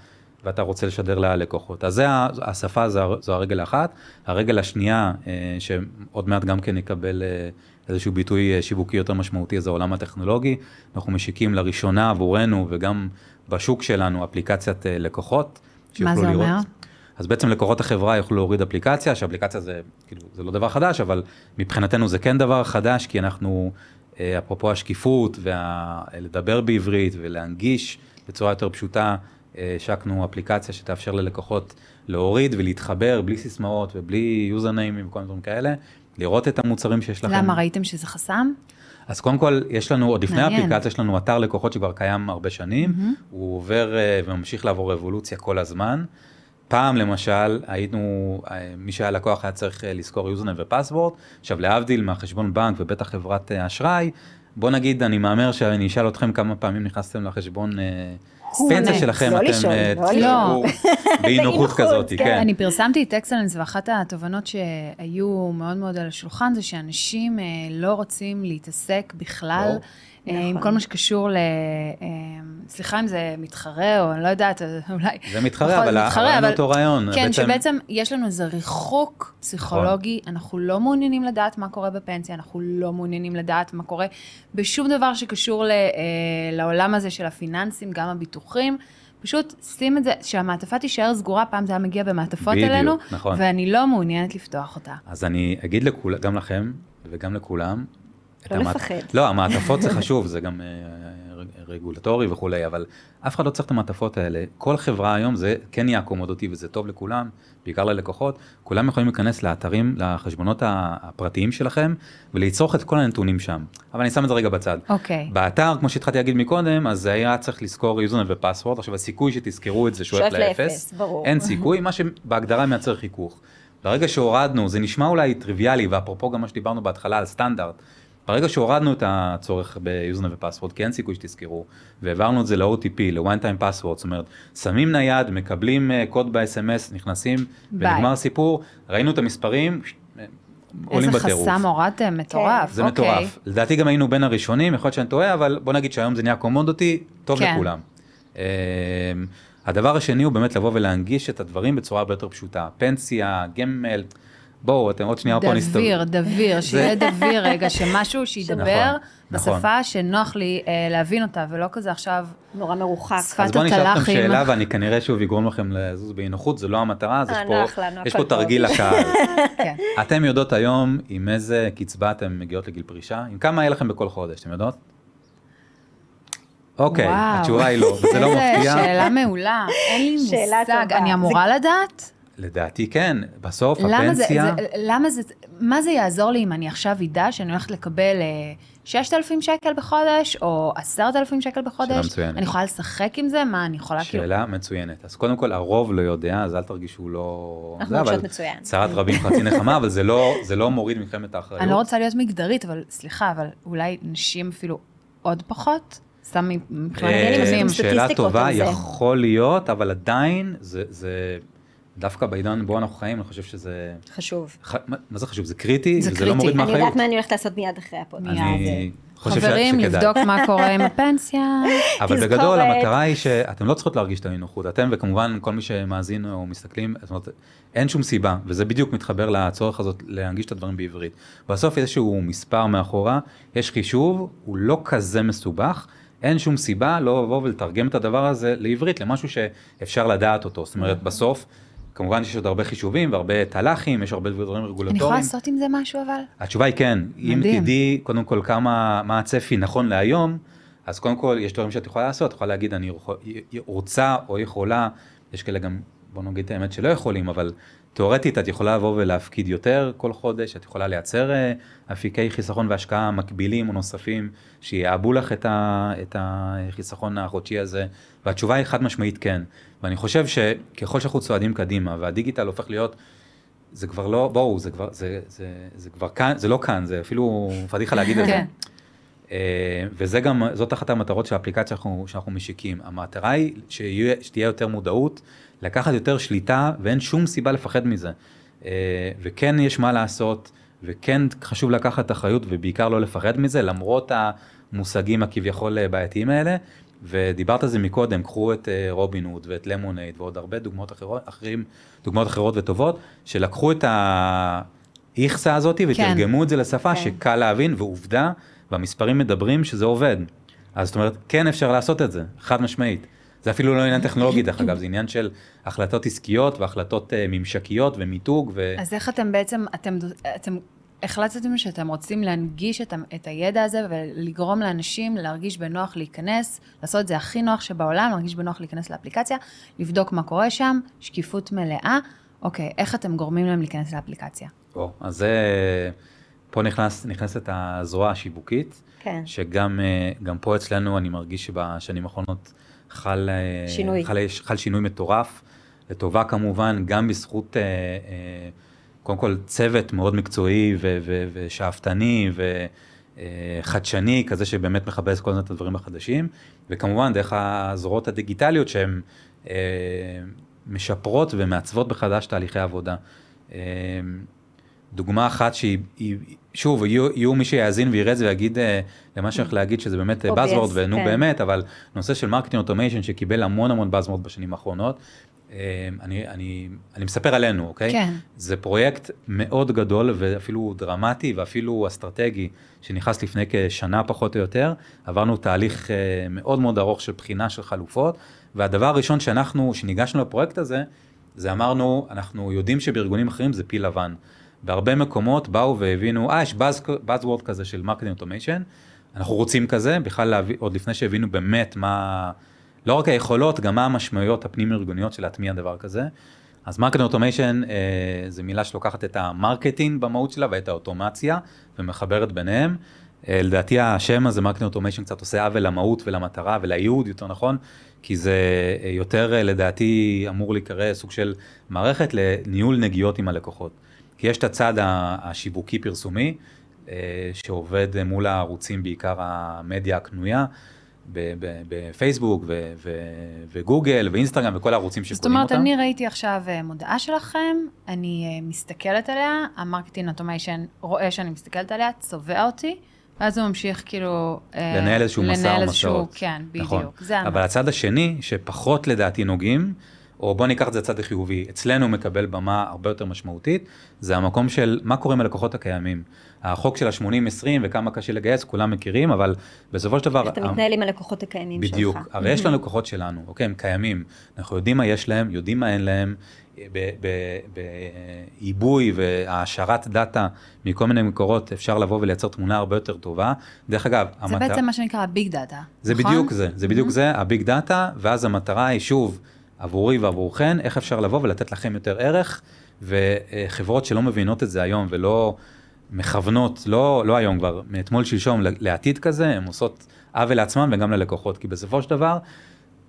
ואתה רוצה לשדר ללקוחות. אז זה השפה זו, זו הרגל האחת, הרגל השנייה אה, שעוד מעט גם כן יקבל אה, איזשהו ביטוי אה, שיווקי יותר משמעותי זה העולם הטכנולוגי, אנחנו משיקים לראשונה עבורנו וגם בשוק שלנו אפליקציית לקוחות. מה זה אומר? אז בעצם לקוחות החברה יוכלו להוריד אפליקציה, שאפליקציה זה, כאילו, זה לא דבר חדש, אבל מבחינתנו זה כן דבר חדש, כי אנחנו, אפרופו השקיפות, ולדבר בעברית ולהנגיש בצורה יותר פשוטה, השקנו אפליקציה שתאפשר ללקוחות להוריד ולהתחבר בלי סיסמאות ובלי יוזרניימים וכל מיני דברים כאלה, לראות את המוצרים שיש לכם. למה, ראיתם שזה חסם? אז קודם כל, יש לנו, עוד לפני האפליקציה, יש לנו אתר לקוחות שכבר קיים הרבה שנים, mm-hmm. הוא עובר אה, וממשיך לעבור רבולוציה כל הזמן. פעם למשל היינו, מי שהיה לקוח היה צריך אה, לזכור יוזרנם ופסוורד, עכשיו להבדיל מהחשבון בנק ובטח חברת אה, אשראי, בוא נגיד אני מהמר שאני אשאל אתכם כמה פעמים נכנסתם לחשבון אה, פנסיה שלכם, לא אתם תשאלו לא. באי נוחות כזאת, כן. כן. אני פרסמתי את אקסלנס ואחת התובנות שהיו מאוד מאוד על השולחן זה שאנשים לא רוצים להתעסק בכלל. לא. נכון. עם כל מה שקשור ל... אה, סליחה אם זה מתחרה, או אני לא יודעת, אולי... זה מתחרה, אבל הרעיון אותו רעיון. כן, בעצם... שבעצם יש לנו איזה ריחוק פסיכולוגי, נכון. אנחנו לא מעוניינים לדעת מה קורה בפנסיה, אנחנו לא מעוניינים לדעת מה קורה בשום דבר שקשור ל... אה, לעולם הזה של הפיננסים, גם הביטוחים. פשוט שים את זה, שהמעטפה תישאר סגורה, פעם זה היה מגיע במעטפות בדיוק, אלינו, נכון. ואני לא מעוניינת לפתוח אותה. אז אני אגיד לכול, גם לכם וגם לכולם. לא המעט- לפחד. לא, המעטפות זה חשוב, זה גם אה, ר- רגולטורי וכולי, אבל אף אחד לא צריך את המעטפות האלה. כל חברה היום זה כן יהיה אקומודוטי וזה טוב לכולם, בעיקר ללקוחות. כולם יכולים להיכנס לאתרים, לחשבונות הפרטיים שלכם ולצרוך את כל הנתונים שם. אבל אני שם את זה רגע בצד. אוקיי. באתר, כמו שהתחלתי להגיד מקודם, אז זה היה צריך לזכור יוזרנם ופסוורד, עכשיו הסיכוי שתזכרו את זה שואף שואף לאפס, לאפס, ברור. אין סיכוי, מה שבהגדרה מייצר חיכוך. ברגע שהורדנו, זה נשמע אולי טריוויאלי, ואפרופו גם מה שדיברנו בהתחלה על סטנדרט, ברגע שהורדנו את הצורך ב username ו password, כי אין סיכוי שתזכרו, והעברנו את זה ל-OTP, ל-one time password, זאת אומרת, שמים נייד, מקבלים אה, קוד ב-SMS, נכנסים, ביי. ונגמר הסיפור, ראינו את המספרים, עולים איזה בטירוף. חסם הורדתם, מטורף. זה אוקיי. מטורף. לדעתי גם היינו בין הראשונים, יכול להיות שאני טועה, אבל בוא נגיד שהיום זה נהיה commodity, טוב כן. לכולם. אה, הדבר השני הוא באמת לבוא ולהנגיש את הדברים בצורה הרבה יותר פשוטה. פנסיה, גמל, בואו, אתם עוד שנייה פה נסתובב. דביר, דביר, שיהיה דביר רגע, שמשהו שידבר נכון, בשפה שנוח לי אה, להבין אותה, ולא כזה עכשיו נורא מרוחק. שפת אז בואו נשאל אתכם התל"חים. שאלה, ואני כנראה שוב אגרום לכם לזוז באי נוחות, זה לא המטרה, אז יש פה- לנו, יש פה תרגיל. לקהל. כן. אתם יודעות היום עם איזה קצבה אתם מגיעות לגיל פרישה? עם כמה יהיה לכם בכל חודש, אתם יודעות? אוקיי. התשובה היא לא, וזה לא מפתיע. שאלה מעולה, אין לי מושג. אני אמורה לדעת? לדעתי כן, בסוף למה זה, הפנסיה, זה, למה זה, מה זה יעזור לי אם אני עכשיו אדע שאני הולכת לקבל אה, 6,000 שקל בחודש, או 10,000 שקל בחודש? מצוינת. אני יכולה לשחק עם זה? מה, אני יכולה כאילו... שאלה מצוינת. אז קודם כל הרוב לא יודע, אז אל תרגישו לא... אנחנו זה, מרגישות מצוין. צרת רבים חצי נחמה, אבל זה לא, זה לא מוריד מכם את האחריות. אני לא רוצה להיות מגדרית, אבל סליחה, אבל אולי נשים אפילו עוד פחות? סתם מבחינת אה, נתונים. סטטיסטיקות שאלה טובה, זה. יכול להיות, אבל עדיין זה, זה דווקא בעידן בו אנחנו חיים, אני חושב שזה... חשוב. ח- מה זה חשוב? זה קריטי? זה וזה קריטי. לא מוריד אני מהאחריות? יודעת מה אני הולכת לעשות מיד אחרי הפודקאסט. אני חושב ש- חברים, שכדאי. לבדוק מה קורה עם הפנסיה. אבל. בגדול המטרה היא שאתם לא צריכות להרגיש את האי-נוחות, אתם וכמובן כל מי שמאזין או מסתכלים, זאת אומרת, אין שום סיבה, וזה בדיוק מתחבר לצורך הזאת להנגיש את הדברים בעברית. בסוף יש איזשהו מספר מאחורה, יש חישוב, הוא לא כזה מסובך, אין שום סיבה לא לבוא ולתרגם את הדבר הזה לעברית, למשהו שאפשר לדעת אותו, זאת אומרת בסוף, כמובן יש עוד הרבה חישובים והרבה תל"חים, יש הרבה דברים אני יכולה רגולטוריים. לעשות עם זה משהו אבל? התשובה היא כן, אם מדהים. תדעי קודם כל כמה, מה הצפי נכון להיום, אז קודם כל יש דברים שאת יכולה לעשות, את יכולה להגיד אני רוצה או יכולה, יש כאלה גם, בוא נגיד את האמת שלא יכולים, אבל תאורטית את יכולה לבוא ולהפקיד יותר כל חודש, את יכולה לייצר אה, אפיקי חיסכון והשקעה מקבילים או נוספים, שיעבו לך את, ה, את החיסכון החודשי הזה, והתשובה היא חד משמעית כן, ואני חושב שככל שאנחנו צועדים קדימה והדיגיטל הופך להיות זה כבר לא, בואו, זה כבר, זה, זה, זה כבר כאן, זה לא כאן, זה אפילו פדיחה להגיד את זה. כן. אה, וזה גם, זאת אחת המטרות של האפליקציה שאנחנו, שאנחנו משיקים. המטרה היא שיהיה, שתהיה יותר מודעות, לקחת יותר שליטה, ואין שום סיבה לפחד מזה. אה, וכן יש מה לעשות, וכן חשוב לקחת אחריות, ובעיקר לא לפחד מזה, למרות המושגים הכביכול אה, בעייתיים האלה. ודיברת על זה מקודם, קחו את אה, רובין הוד ואת למונייד ועוד הרבה דוגמאות אחרות, אחרים, דוגמאות אחרות וטובות, שלקחו את האיכסה הזאת ותרגמו את זה לשפה כן. שקל להבין, ועובדה, והמספרים מדברים שזה עובד. אז זאת אומרת, כן אפשר לעשות את זה, חד משמעית. זה אפילו לא עניין טכנולוגי, דרך אגב, זה עניין של החלטות עסקיות והחלטות אה, ממשקיות ומיתוג, ו... אז איך אתם בעצם, אתם, אתם החלטתם שאתם רוצים להנגיש את, את הידע הזה ולגרום לאנשים להרגיש בנוח להיכנס, לעשות את זה הכי נוח שבעולם, להרגיש בנוח להיכנס לאפליקציה, לבדוק מה קורה שם, שקיפות מלאה. אוקיי, איך אתם גורמים להם להיכנס לאפליקציה? או, אז זה, פה נכנס, נכנסת הזרוע השיווקית, כן. שגם אה, גם פה אצלנו אני מרגיש שבשנים האחרונות חל, אה, שינוי. חל, חל שינוי מטורף, לטובה כמובן, גם בזכות, אה, אה, קודם כל צוות מאוד מקצועי ו- ו- ושאפתני וחדשני, כזה שבאמת מכבס כל הזמן את הדברים החדשים, וכמובן דרך הזרועות הדיגיטליות שהן אה, משפרות ומעצבות בחדש תהליכי עבודה. אה, דוגמה אחת שהיא, היא- שוב, יהיו, יהיו מי שיאזין ויראה את זה ויגיד אה, למה שאני הולך להגיד שזה באמת Buzzword, ונו כן. באמת, אבל נושא של marketing automation שקיבל המון המון Buzzword בשנים האחרונות, אני, אני, אני מספר עלינו, אוקיי? כן. זה פרויקט מאוד גדול ואפילו דרמטי ואפילו אסטרטגי, שנכנס לפני כשנה פחות או יותר. עברנו תהליך אה, מאוד מאוד ארוך של בחינה של חלופות, והדבר הראשון שאנחנו, שניגשנו לפרויקט הזה, זה אמרנו, אנחנו יודעים שבארגונים אחרים זה פיל לבן. בהרבה מקומות באו והבינו, אה, יש Buzzword כזה של marketing automation, אנחנו רוצים כזה, בכלל להביא, עוד לפני שהבינו באמת מה, לא רק היכולות, גם מה המשמעויות הפנים-ארגוניות של להטמיע דבר כזה. אז marketing automation אה, זה מילה שלוקחת את ה marketing במהות שלה ואת האוטומציה ומחברת ביניהם. אה, לדעתי השם הזה marketing automation קצת עושה עוול למהות ולמטרה ולייעוד יותר נכון, כי זה אה, יותר אה, לדעתי אמור להיקרא סוג של מערכת לניהול נגיעות עם הלקוחות. כי יש את הצד השיווקי פרסומי, אה, שעובד מול הערוצים בעיקר המדיה הקנויה. בפייסבוק וגוגל ואינסטגרם וכל הערוצים שקונים אותם. זאת אומרת, אני ראיתי עכשיו אה, מודעה שלכם, אני אה, מסתכלת עליה, ה marketing automation רואה שאני מסתכלת עליה, צובע אותי, ואז הוא ממשיך כאילו... לנהל איזשהו מסע או מסעות. כן, בדיוק. נכון. זה אבל הצד השני, שפחות לדעתי נוגעים, או בוא ניקח את זה לצד החיובי, אצלנו מקבל במה הרבה יותר משמעותית, זה המקום של מה קורה עם הלקוחות הקיימים. החוק של ה-80-20 וכמה קשה לגייס, כולם מכירים, אבל בסופו של דבר... איך אתה מתנהל עם הלקוחות הקיימים בדיוק. שלך. בדיוק, הרי יש לנו לקוחות שלנו, אוקיי, הם קיימים, אנחנו יודעים מה יש להם, יודעים מה אין להם, בעיבוי והעשרת data מכל מיני מקורות אפשר לבוא ולייצר תמונה הרבה יותר טובה. דרך אגב, זה המטר... בעצם מה שנקרא big data, זה נכון? בדיוק זה, זה בדיוק זה, ה big data, ואז המטרה היא שוב, עבורי ועבורכן, איך אפשר לבוא ולתת לכם יותר ערך, וחברות שלא מבינות את זה היום ולא מכוונות, לא, לא היום כבר, מאתמול שלשום לעתיד כזה, הן עושות עוול לעצמן וגם ללקוחות, כי בסופו של דבר,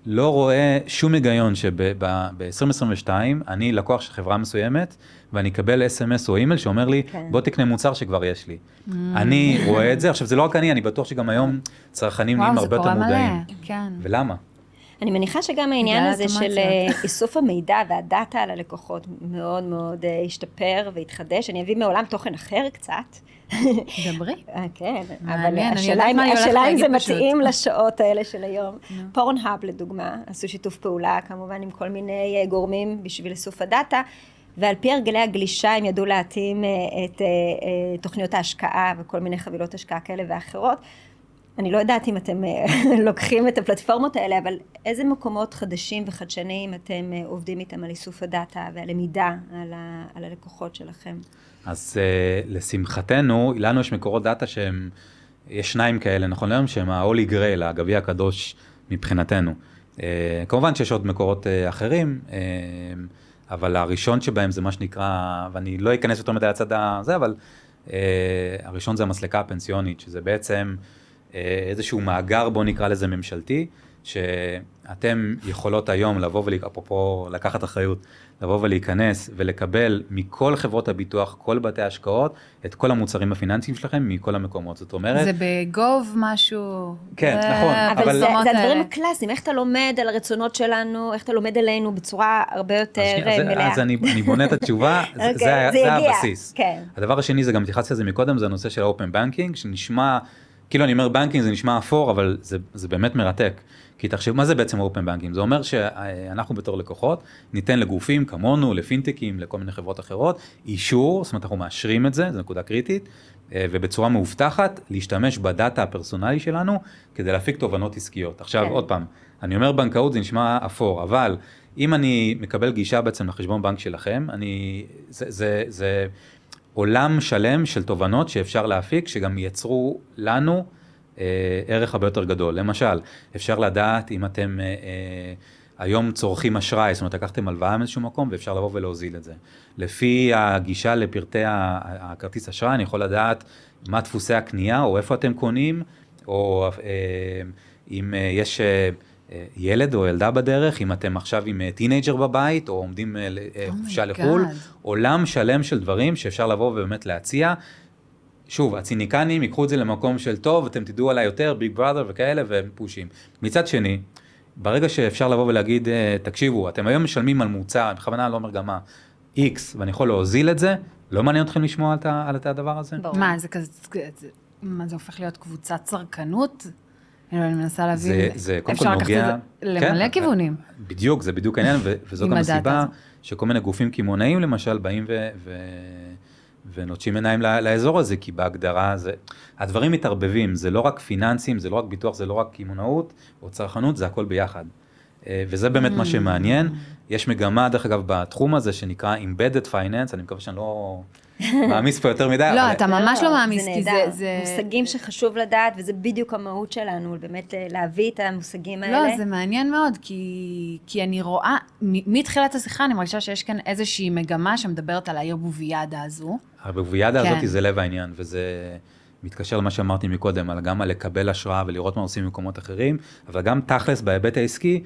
לא רואה שום היגיון שב-2022 אני לקוח של חברה מסוימת ואני אקבל אס.אם.אס או אימייל שאומר לי כן. בוא תקנה מוצר שכבר יש לי. Mm. אני רואה את זה, עכשיו זה לא רק אני, אני בטוח שגם היום צרכנים נהיים הרבה יותר מודעים. כן. ולמה? אני מניחה שגם העניין הזה של אה, איסוף המידע והדאטה על הלקוחות מאוד מאוד אה, השתפר והתחדש. אני אביא מעולם תוכן אחר קצת. דברי. אה, כן, אבל השאלה אם זה מתאים לשעות האלה של היום. פורנהאב לדוגמה, עשו שיתוף פעולה כמובן עם כל מיני גורמים בשביל איסוף הדאטה. ועל פי הרגלי הגלישה הם ידעו להתאים את תוכניות ההשקעה וכל מיני חבילות השקעה כאלה ואחרות. אני לא יודעת אם אתם אה, לוקחים את הפלטפורמות האלה, אבל איזה מקומות חדשים וחדשניים אתם אה, עובדים איתם על איסוף הדאטה והלמידה על, ה, על הלקוחות שלכם? אז uh, לשמחתנו, לנו יש מקורות דאטה שהם, יש שניים כאלה נכון היום, שהם ה-Holy Grail, הגביע הקדוש מבחינתנו. Uh, כמובן שיש עוד מקורות uh, אחרים, uh, אבל הראשון שבהם זה מה שנקרא, ואני לא אכנס יותר מדי לצד הזה, אבל uh, הראשון זה המסלקה הפנסיונית, שזה בעצם... אה, איזשהו מאגר, בוא נקרא לזה ממשלתי, שאתם יכולות היום לבוא אפרופו לקחת אחריות, לבוא ולהיכנס ולקבל מכל חברות הביטוח, כל בתי ההשקעות, את כל המוצרים הפיננסיים שלכם מכל המקומות. זאת אומרת... זה בגוב משהו. כן, ו... נכון. אבל, אבל זה, זה הדברים הקלאסיים, איך אתה לומד על הרצונות שלנו, איך אתה לומד עלינו בצורה הרבה יותר אז, מלאה. אז אני, אני בונה את התשובה, okay, זה, אוקיי, זה, זה, זה הבסיס. כן. הדבר השני, זה גם התייחסתי לזה מקודם, זה הנושא של ה open banking, שנשמע... כאילו אני אומר banking זה נשמע אפור, אבל זה, זה באמת מרתק. כי תחשב, מה זה בעצם open banking? זה אומר שאנחנו בתור לקוחות ניתן לגופים כמונו, לפינטקים, לכל מיני חברות אחרות, אישור, זאת אומרת אנחנו מאשרים את זה, זו נקודה קריטית, אה, ובצורה מאובטחת להשתמש בדאטה הפרסונלי שלנו כדי להפיק תובנות עסקיות. עכשיו כן. עוד פעם, אני אומר בנקאות זה נשמע אפור, אבל אם אני מקבל גישה בעצם לחשבון בנק שלכם, אני, זה, זה, זה עולם שלם של תובנות שאפשר להפיק, שגם ייצרו לנו אה, ערך הרבה יותר גדול. למשל, אפשר לדעת אם אתם אה, אה, היום צורכים אשראי, זאת אומרת, לקחתם הלוואה מאיזשהו מקום ואפשר לבוא ולהוזיל את זה. לפי הגישה לפרטי הכרטיס אשראי, אני יכול לדעת מה דפוסי הקנייה, או איפה אתם קונים, או אה, אם אה, יש... אה, ילד או ילדה בדרך, אם אתם עכשיו עם טינאייג'ר בבית, או עומדים לחופשה oh לחו"ל, עולם שלם של דברים שאפשר לבוא ובאמת להציע. שוב, הציניקנים ייקחו את זה למקום של טוב, אתם תדעו עליי יותר, Big Brother וכאלה, והם פושים. מצד שני, ברגע שאפשר לבוא ולהגיד, תקשיבו, אתם היום משלמים על מוצר, בכוונה לא אומר גם מה, X, ואני יכול להוזיל את זה, לא מעניין אתכם לשמוע על הדבר הזה? מה, זה כזה, מה, זה הופך להיות קבוצת צרכנות? אני מנסה להבין, זה, זה קודם כל אפשר לקחת נוגע... את זה למלא כן, כיוונים. בדיוק, זה בדיוק העניין, ו- וזו עם גם הסיבה. שכל מיני גופים קמעונאיים למשל באים ו- ו- ונוטשים עיניים לאזור הזה, כי בהגדרה זה... הדברים מתערבבים, זה לא רק פיננסים, זה לא רק ביטוח, זה לא רק קמעונאות או צרכנות, זה הכל ביחד. אה, וזה באמת מה שמעניין. יש מגמה, דרך אגב, בתחום הזה שנקרא Embedded Finance, אני מקווה שאני לא מעמיס פה יותר מדי. לא, אתה ממש לא מעמיס, זה כי זה... מושגים שחשוב לדעת, וזה בדיוק המהות שלנו, באמת אה, להביא את המושגים האלה. לא, זה מעניין מאוד, כי, כי אני רואה, מתחילת השיחה אני מרגישה שיש כאן איזושהי מגמה שמדברת על העיר בוביאדה הזו. הבוביאדה כן. הזאת זה לב העניין, וזה מתקשר למה שאמרתי מקודם, על גם על לקבל השראה ולראות מה עושים במקומות אחרים, אבל גם תכלס בהיבט העסקי,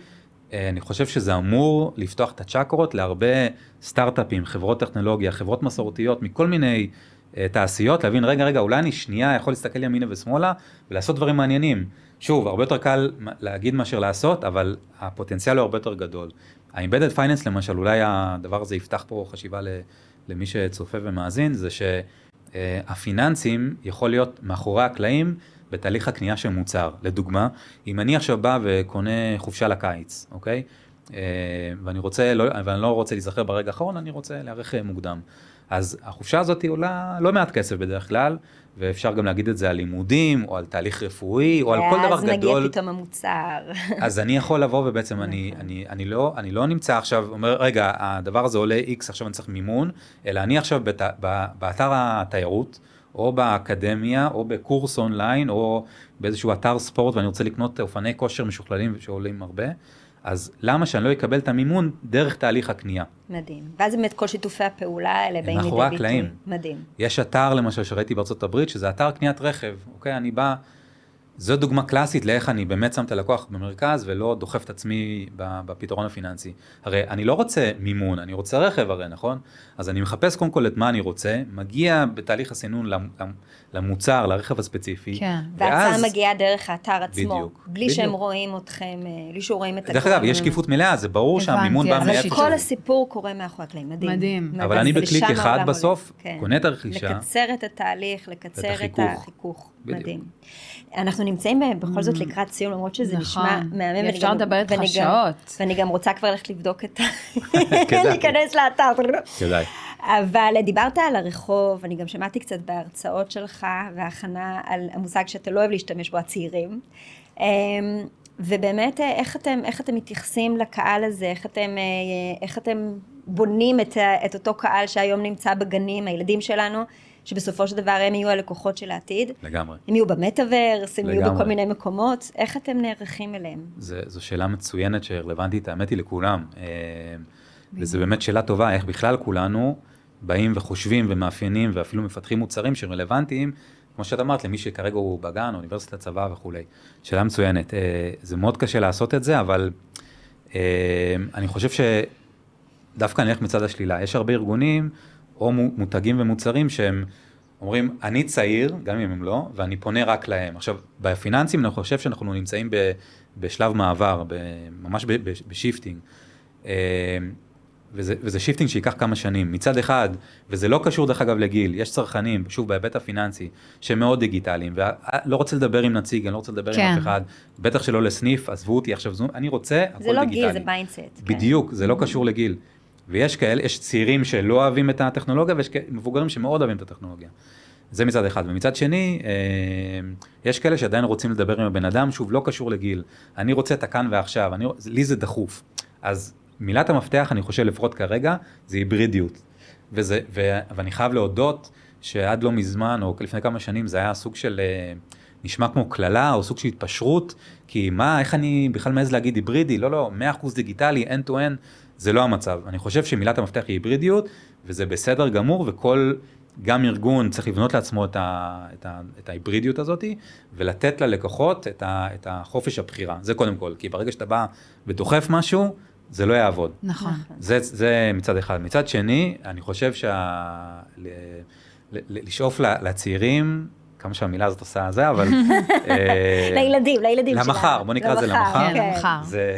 אני חושב שזה אמור לפתוח את הצ'קרות להרבה סטארט-אפים, חברות טכנולוגיה, חברות מסורתיות, מכל מיני אה, תעשיות, להבין, רגע, רגע, אולי אני שנייה יכול להסתכל ימינה ושמאלה ולעשות דברים מעניינים. שוב, הרבה יותר קל להגיד מאשר לעשות, אבל הפוטנציאל הוא הרבה יותר גדול. ה-Embedded Finance למשל, אולי הדבר הזה יפתח פה חשיבה למי שצופה ומאזין, זה שהפיננסים יכול להיות מאחורי הקלעים בתהליך הקנייה של מוצר. לדוגמה, אם אני עכשיו בא וקונה חופשה לקיץ, אוקיי? אה, ואני רוצה, לא, ואני לא רוצה להיזכר ברגע האחרון, אני רוצה להיערך מוקדם. אז החופשה הזאת עולה לא מעט כסף בדרך כלל, ואפשר גם להגיד את זה על לימודים, או על תהליך רפואי, או על כל דבר ואז מגיע גדול. פתאום המוצר. אז אני יכול לבוא ובעצם אני, אני, אני, לא, אני לא נמצא עכשיו, אומר, רגע, הדבר הזה עולה X, עכשיו אני צריך מימון, אלא אני עכשיו בת, באתר התיירות, או באקדמיה, או בקורס אונליין, או באיזשהו אתר ספורט, ואני רוצה לקנות אופני כושר משוכללים שעולים הרבה, אז למה שאני לא אקבל את המימון דרך תהליך הקנייה? מדהים. ואז באמת כל שיתופי הפעולה האלה באים לידי ביטוי. מאחורי הקלעים. מדהים. יש אתר למשל שראיתי בארצות הברית, שזה אתר קניית רכב, אוקיי? אני בא, זו דוגמה קלאסית לאיך אני באמת שם את הלקוח במרכז ולא דוחף את עצמי בפתרון הפיננסי. הרי אני לא רוצה מימון, אני רוצה רכב הרי, נכון? אז אני מחפש קודם כל את מה אני רוצה, מגיע בתהליך הסינון למ- למ- למוצר, לרכב הספציפי. כן. וההצעה מגיעה דרך האתר עצמו. בדיוק, בלי בדיוק. שהם רואים אתכם, אה, בלי שרואים את דרך אגב, יש שקיפות מלאה, זה ברור הבנתי, שהמימון בא מאיפה כל שהוא. הסיפור קורה מאחורי הקלעים, מדהים. מדהים. אבל אני בקליק אחד בסוף כן. קונה את הרכישה. לקצר את התהליך, לקצר את החיכוך. בדיוק. מדהים. אנחנו נמצאים בכל זאת לקראת סיום, למרות שזה נכון. נשמע מהמם. אפשר לדבר איתך שעות. ואני גם רוצה כבר ללכת לבדוק את ה... להיכנס לאתר. כדאי. אבל דיברת על הרחוב, אני גם שמעתי קצת בהרצאות שלך והכנה על המושג שאתה לא אוהב להשתמש בו, הצעירים. אמ, ובאמת, אה, איך אתם, איך אתם מתייחסים לקהל הזה, איך אתם, אה, איך אתם בונים את, את אותו קהל שהיום נמצא בגנים, הילדים שלנו, שבסופו של דבר הם יהיו הלקוחות של העתיד. לגמרי. הם יהיו במטאוורס, הם יהיו לגמרי. בכל מיני מקומות, איך אתם נערכים אליהם? זה, זו שאלה מצוינת שרלוונטית, האמת היא, לכולם. אה, וזו באמת שאלה טובה, איך בכלל כולנו באים וחושבים ומאפיינים ואפילו מפתחים מוצרים שרלוונטיים, כמו שאת אמרת, למי שכרגע הוא בגן, אוניברסיטת צבא וכולי. שאלה מצוינת. אה, זה מאוד קשה לעשות את זה, אבל אה, אני חושב שדווקא נלך מצד השלילה. יש הרבה ארגונים או מו- מותגים ומוצרים שהם אומרים, אני צעיר, גם אם הם לא, ואני פונה רק להם. עכשיו, בפיננסים אני חושב שאנחנו נמצאים ב, בשלב מעבר, ב, ממש ב shifting. אה, וזה, וזה shifting שייקח כמה שנים. מצד אחד, וזה לא קשור דרך אגב לגיל, יש צרכנים, שוב בהיבט הפיננסי, שהם מאוד דיגיטליים, ולא רוצה לדבר עם נציג, אני לא רוצה לדבר כן. עם אף אחד, בטח שלא לסניף, עזבו אותי עכשיו, זום, אני רוצה הכל זה לא דיגיטלי. גיל, זה mindset. בדיוק, זה לא קשור לגיל. ויש כאלה, יש צעירים שלא אוהבים את הטכנולוגיה, ויש מבוגרים שמאוד אוהבים את הטכנולוגיה. זה מצד אחד. ומצד שני, אה, יש כאלה שעדיין רוצים לדבר עם הבן אדם, שוב, לא קשור לגיל. אני רוצה את הכאן ועכשיו, אני, לי זה דחוף. אז מילת המפתח, אני חושב, לפחות כרגע, זה היברידיות. וזה, ו, ואני חייב להודות שעד לא מזמן, או לפני כמה שנים, זה היה סוג של, אה, נשמע כמו קללה, או סוג של התפשרות, כי מה, איך אני בכלל מעז להגיד היברידי? לא, לא, 100% דיגיטלי, end to end, זה לא המצב. אני חושב שמילת המפתח היא היברידיות, וזה בסדר גמור, וכל, גם ארגון צריך לבנות לעצמו את, ה, את, ה, את ההיברידיות הזאת, ולתת ללקוחות את, ה, את החופש הבחירה. זה קודם כל, כי ברגע שאתה בא ודוחף משהו, זה לא יעבוד. נכון. זה, זה מצד אחד. מצד שני, אני חושב שה... ל... ל... ל- לשאוף לצעירים, כמה שהמילה הזאת עושה זה, אבל... אה, לילדים, לילדים שלנו. למחר, בוא נקרא לזה למחר. כן, למחר. זה,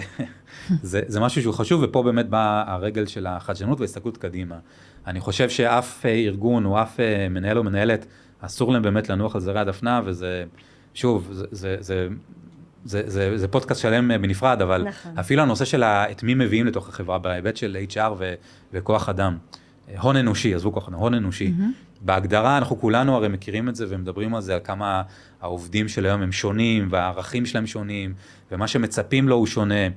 זה, זה משהו שהוא חשוב, ופה באמת בא הרגל של החדשנות וההסתכלות קדימה. אני חושב שאף אה, ארגון או אף אה, מנהל או מנהלת, אסור להם באמת לנוח על זרי הדפנה, וזה, שוב, זה, זה, זה זה, זה, זה פודקאסט שלם בנפרד, אבל נכון. אפילו הנושא של את מי מביאים לתוך החברה בהיבט של HR ו, וכוח אדם. הון אנושי, עזבו כוח הון אנושי. Mm-hmm. בהגדרה אנחנו כולנו הרי מכירים את זה ומדברים על זה, על כמה העובדים של היום הם שונים, והערכים שלהם שונים, ומה שמצפים לו הוא שונה.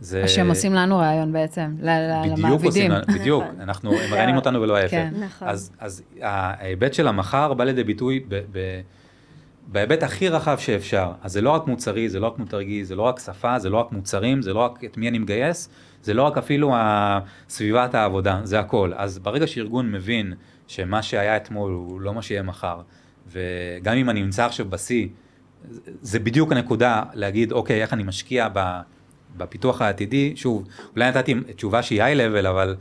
זה... שהם עושים לנו רעיון בעצם, בדיוק למעבידים. עושים, בדיוק, נכון. אנחנו, הם מראיינים אותנו ולא ההפך. כן. נכון. אז, אז ההיבט של המחר בא לידי ביטוי ב, ב, בהיבט הכי רחב שאפשר. אז זה לא רק מוצרי, זה לא רק מותגי, זה לא רק שפה, זה לא רק מוצרים, זה לא רק את מי אני מגייס, זה לא רק אפילו סביבת העבודה, זה הכל. אז ברגע שארגון מבין שמה שהיה אתמול הוא לא מה שיהיה מחר, וגם אם אני נמצא עכשיו בשיא, זה- בדיוק הנקודה להגיד, אוקיי, איך אני משקיע. בפיתוח העתידי, שוב, אולי נתתי תשובה שהיא איי-לבל, אבל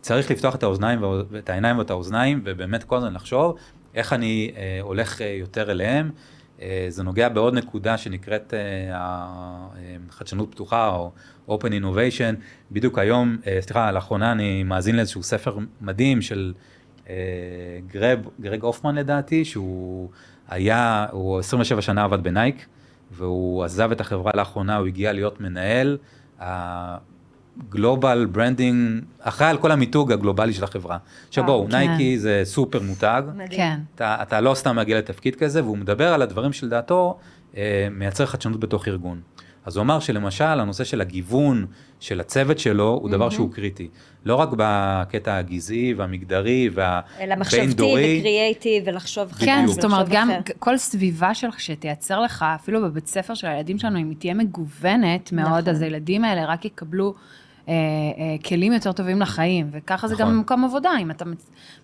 צריך לפתוח את האוזניים ואת העיניים ואת האוזניים, ובאמת כל הזמן לחשוב איך אני אה, הולך אה, יותר אליהם. אה, זה נוגע בעוד נקודה שנקראת אה, ה- אה, חדשנות פתוחה או Open Innovation. בדיוק היום, אה, סליחה, לאחרונה אני מאזין לאיזשהו ספר מדהים של אה, גרג, גרג הופמן לדעתי, שהוא היה, הוא 27 שנה עבד בנייק, והוא עזב את החברה לאחרונה, הוא הגיע להיות מנהל ה global branding, אחראי על כל המיתוג הגלובלי של החברה. עכשיו בואו, כן. נייקי זה סופר מותג, מדהים. כן. אתה, אתה לא סתם מגיע לתפקיד כזה, והוא מדבר על הדברים שלדעתו אה, מייצר חדשנות בתוך ארגון. אז הוא אמר שלמשל הנושא של הגיוון של הצוות שלו הוא דבר שהוא קריטי. לא רק בקטע הגזעי והמגדרי אלא מחשבתי והבין-דורי, וקריאייטיב ולחשוב חדש כן, זאת אומרת, גם אחר. כל סביבה שלך שתייצר לך, אפילו בבית ספר של הילדים שלנו, אם היא תהיה מגוונת מאוד, נכון. אז הילדים האלה רק יקבלו אה, אה, כלים יותר טובים לחיים, וככה זה גם נכון. במקום עבודה, אם אתה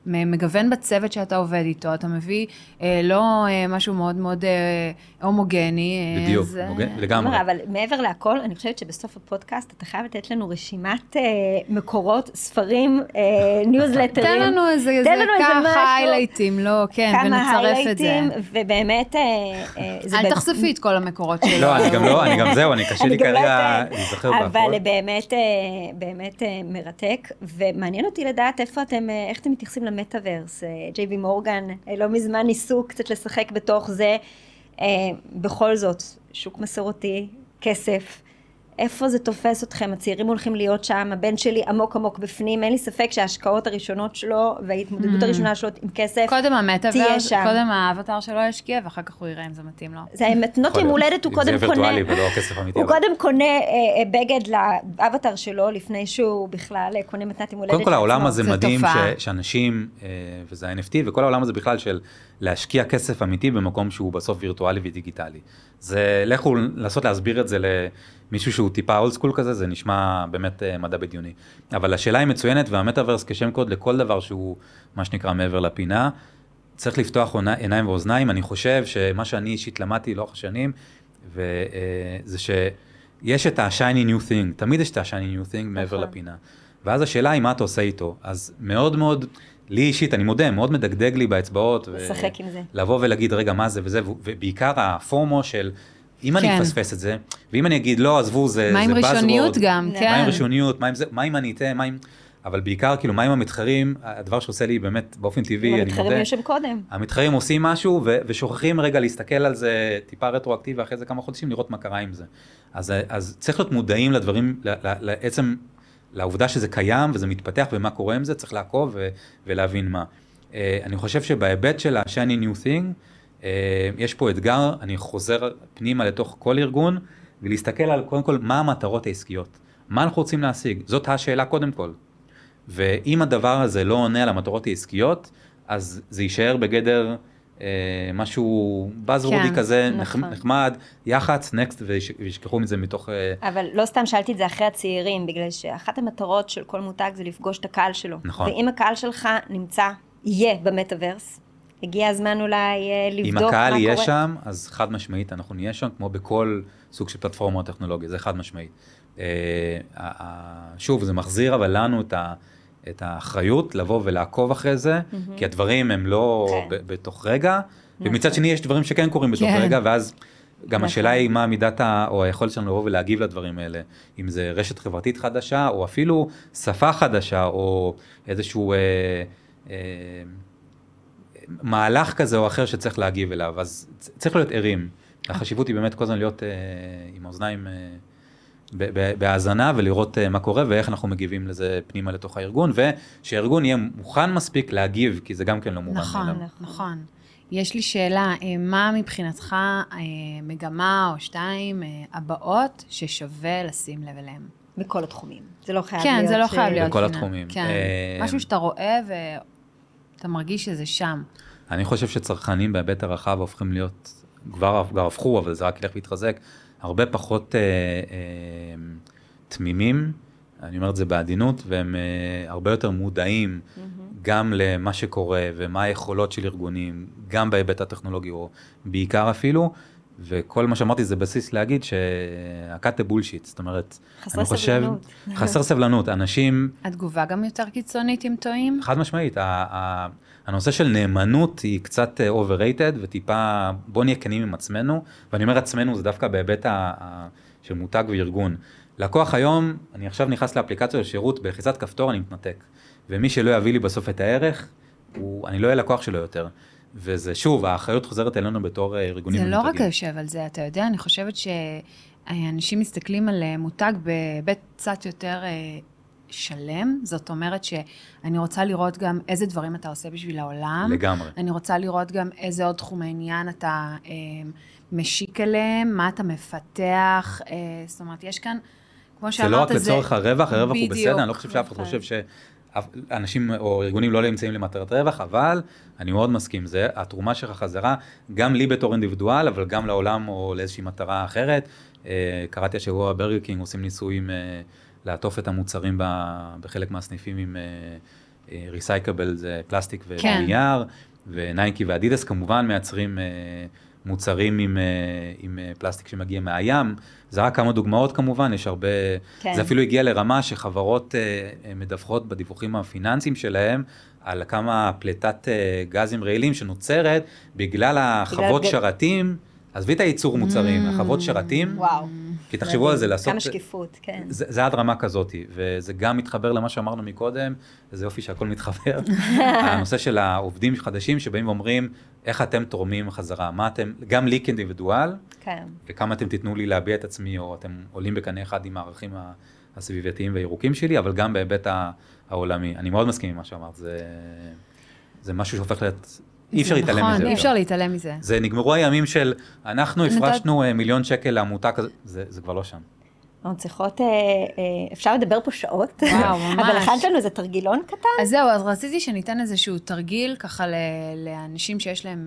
מגוון בצוות שאתה עובד איתו, אתה מביא אה, לא אה, משהו מאוד מאוד אה, הומוגני, אה, בדיוק, אז, אה, מוגן- לגמרי. עומר, אבל מעבר להכל, אני חושבת שבסוף הפודקאסט אתה חייב לתת לנו רשימת אה, מקורות, ספרים, אה, ניוזלטרים. תן לנו איזה, תן איזה לנו איזה. ככה היילייטים, לא, כן, כמה ונצרף את זה. היילייטים, ובאמת, אה, אה, זה אל תחשפי את כל המקורות שלו. לא, אני גם לא, אני גם זהו, אני קשה לי לא כרגע. להיזכר אבל בהכל. באמת, אה, באמת אה, מרתק, ומעניין אותי לדעת איפה אתם, אה, איך אתם מתייחסים למטאוורס. ג'יי וי מורגן, אה, לא מזמן ניסו קצת לשחק בתוך זה. אה, בכל זאת, שוק מסורתי, כסף. איפה זה תופס אתכם? הצעירים הולכים להיות שם, הבן שלי עמוק עמוק בפנים, אין לי ספק שההשקעות הראשונות שלו וההתמודדות Mm. הראשונה שלו עם כסף, קודם תהיה המטאוורס, שם. קודם האבטר שלו ישקיע, ואחר כך הוא יראה אם זה מתאים לו. זה מתנות יום. הולדת, הוא אם קודם זה קונה, וירטואלי ולא כסף אמיתי. הוא קודם קונה אה, בגד לאבטר שלו, לפני שהוא בכלל אה, קונה מתנת יום הולדת קודם כל העולם. הזה מדהים שאנשים, אה, וזה ה-NFT, וכל העולם הזה בכלל של להשקיע כסף אמיתי במקום שהוא בסוף וירטואלי ודיגיטלי. זה, לכו לנסות להסביר את זה למישהו שהוא טיפה אולד סקול כזה, זה נשמע באמת אה, מדע בדיוני. אבל השאלה היא מצוינת, והמטאוורס כשם קוד לכל דבר שהוא מה שנקרא מעבר לפינה. צריך לפתוח עיניים ואוזניים, אני חושב שמה שאני אישית למדתי לאורך השנים, וזה שיש את ה-shiny new thing, תמיד יש את ה-shiny new thing מעבר נכון. לפינה. ואז השאלה היא מה אתה עושה איתו. אז מאוד מאוד, לי אישית, אני מודה, מאוד מדגדג לי באצבעות. ו- לשחק עם זה. לבוא ולהגיד, רגע, מה זה וזה, ובעיקר הפורמו של, אם אני כן. אפספס את זה, ואם אני אגיד, לא, עזבו, זה מה עם ראשוניות גם, מה כן. מה עם ראשוניות, מה עם זה, מה אם אני אטעה, מה עם... אבל בעיקר, כאילו, מה עם המתחרים, הדבר שעושה לי באמת, באופן טבעי, אני המתחרים מודה, היו שם קודם. המתחרים עושים משהו ו- ושוכחים רגע להסתכל על זה טיפה רטרואקטיבי אחרי זה כמה חודשים לראות מה קרה עם זה. אז, אז צריך להיות מודעים לדברים, ל- ל- לעצם, לעובדה שזה קיים וזה מתפתח ומה קורה עם זה, צריך לעקוב ו- ולהבין מה. אה, אני חושב שבהיבט של ה-shiny new thing, אה, יש פה אתגר, אני חוזר פנימה לתוך כל ארגון ולהסתכל על קודם כל מה המטרות העסקיות, מה אנחנו רוצים להשיג, זאת השאלה קודם כל. ואם הדבר הזה לא עונה על המטרות העסקיות, אז זה יישאר בגדר אה, משהו buzzwordy כן, כזה. נכון. נחמד, יח"צ, נקסט, וישכחו מזה מתוך... אה, אבל לא סתם שאלתי את זה אחרי הצעירים, בגלל שאחת המטרות של כל מותג זה לפגוש את הקהל שלו. נכון. ואם הקהל שלך נמצא, יהיה במטאוורס, הגיע הזמן אולי אה, לבדוק אם מה קורה. הקהל יהיה שם, אז חד משמעית אנחנו נהיה שם, כמו בכל סוג של פלטפורמה טכנולוגיה, זה חד משמעית. אה, שוב, זה מחזיר אבל לנו את ה... את האחריות לבוא ולעקוב אחרי זה, כי הדברים הם לא כן. ב- בתוך רגע, ומצד שני יש דברים שכן קורים בתוך כן. רגע, ואז גם נכון. השאלה היא מה מידת ה... או היכולת שלנו לבוא ולהגיב לדברים האלה, אם זה רשת חברתית חדשה, או אפילו שפה חדשה, או איזשהו אה, אה, מהלך כזה או אחר שצריך להגיב אליו, אז צריך להיות ערים. החשיבות היא באמת כל הזמן להיות עם האוזניים בהאזנה ולראות מה קורה ואיך אנחנו מגיבים לזה פנימה לתוך הארגון, ושהארגון יהיה מוכן מספיק להגיב, כי זה גם כן לא מובן נכון, נכון, נכון. יש לי שאלה, מה מבחינתך מגמה או שתיים הבאות ששווה לשים לב אליהן? בכל התחומים. זה לא חייב כן, להיות... כן, זה לא חייב להיות. בכל התחומים. כן, משהו שאתה רואה ואתה מרגיש שזה שם. אני חושב שצרכנים בהיבט הרחב הופכים להיות, כבר, כבר הפכו, אבל זה רק ילך ויתחזק, הרבה פחות אה, אה, תמימים, אני אומר את זה בעדינות, והם אה, הרבה יותר מודעים mm-hmm. גם למה שקורה ומה היכולות של ארגונים, גם בהיבט הטכנולוגי, או בעיקר אפילו, וכל מה שאמרתי זה בסיס להגיד שהקאטה בולשיט, זאת אומרת, אני חושב, חסר סבלנות. חסר סבלנות, אנשים... התגובה גם יותר קיצונית אם טועים? חד משמעית, הנושא של נאמנות היא קצת אה, overrated וטיפה, בוא נהיה כנים עם עצמנו, ואני אומר עצמנו זה דווקא בהיבט של מותג וארגון. לקוח היום, אני עכשיו נכנס לאפליקציה של שירות, בלחיצת כפתור אני מתנתק, ומי שלא יביא לי בסוף את הערך, הוא, אני לא אהיה לקוח שלו יותר. וזה שוב, האחריות חוזרת אלינו בתור אה, ארגונים. זה לא רק יושב על זה, אתה יודע, אני חושבת שאנשים מסתכלים על אה, מותג בהיבט קצת יותר אה, שלם, זאת אומרת שאני רוצה לראות גם איזה דברים אתה עושה בשביל העולם. לגמרי. אני רוצה לראות גם איזה עוד תחומי עניין אתה אה, משיק אליהם, מה אתה מפתח, אה, זאת אומרת, יש כאן, כמו שאמרת, זה... זה לא רק לצורך הרווח, הרווח הוא בסדר, אני לא חושב שאף אחד נכון. חושב ש... אנשים או ארגונים לא נמצאים למטרת רווח, אבל אני מאוד מסכים, זה התרומה שלך חזרה, גם לי בתור אינדיבידואל, אבל גם לעולם או לאיזושהי מטרה אחרת. אה, קראתי השבוע ברגר קינג עושים ניסויים אה, לעטוף את המוצרים בחלק מהסניפים עם recyclable, אה, זה פלסטיק כן. ונייר, ונייקי ואדידס כמובן מייצרים מוצרים עם, עם פלסטיק שמגיע מהים. זה רק כמה דוגמאות כמובן, יש הרבה, כן. זה אפילו הגיע לרמה שחברות uh, מדווחות בדיווחים הפיננסיים שלהם על כמה פליטת גזים רעילים שנוצרת בגלל החוות בגלל... שרתים, עזבי את הייצור מוצרים, mm. החוות שרתים. וואו. כי תחשבו על זה, לעשות... כמה שקיפות, כן. זה, זה עד רמה כזאת, וזה גם מתחבר למה שאמרנו מקודם, איזה יופי שהכל מתחבר. הנושא של העובדים החדשים שבאים ואומרים, איך אתם תורמים חזרה, מה אתם, גם לי כאינדיבידואל, כן. וכמה אתם תיתנו לי להביע את עצמי, או אתם עולים בקנה אחד עם הערכים הסביבתיים והירוקים שלי, אבל גם בהיבט העולמי. אני מאוד מסכים עם מה שאמרת, זה, זה משהו שהופך להיות אי אפשר להתעלם נכון, מזה. אי אפשר להתעלם מזה. זה נגמרו הימים של, אנחנו הפרשנו אה, מיליון שקל לעמותה כזאת, זה כבר לא שם. אנחנו צריכות, אה, אה, אפשר לדבר פה שעות, וואו, ממש. אבל הכנת לנו איזה תרגילון קטן. אז זהו, אז רציתי שניתן איזשהו תרגיל ככה לאנשים שיש להם,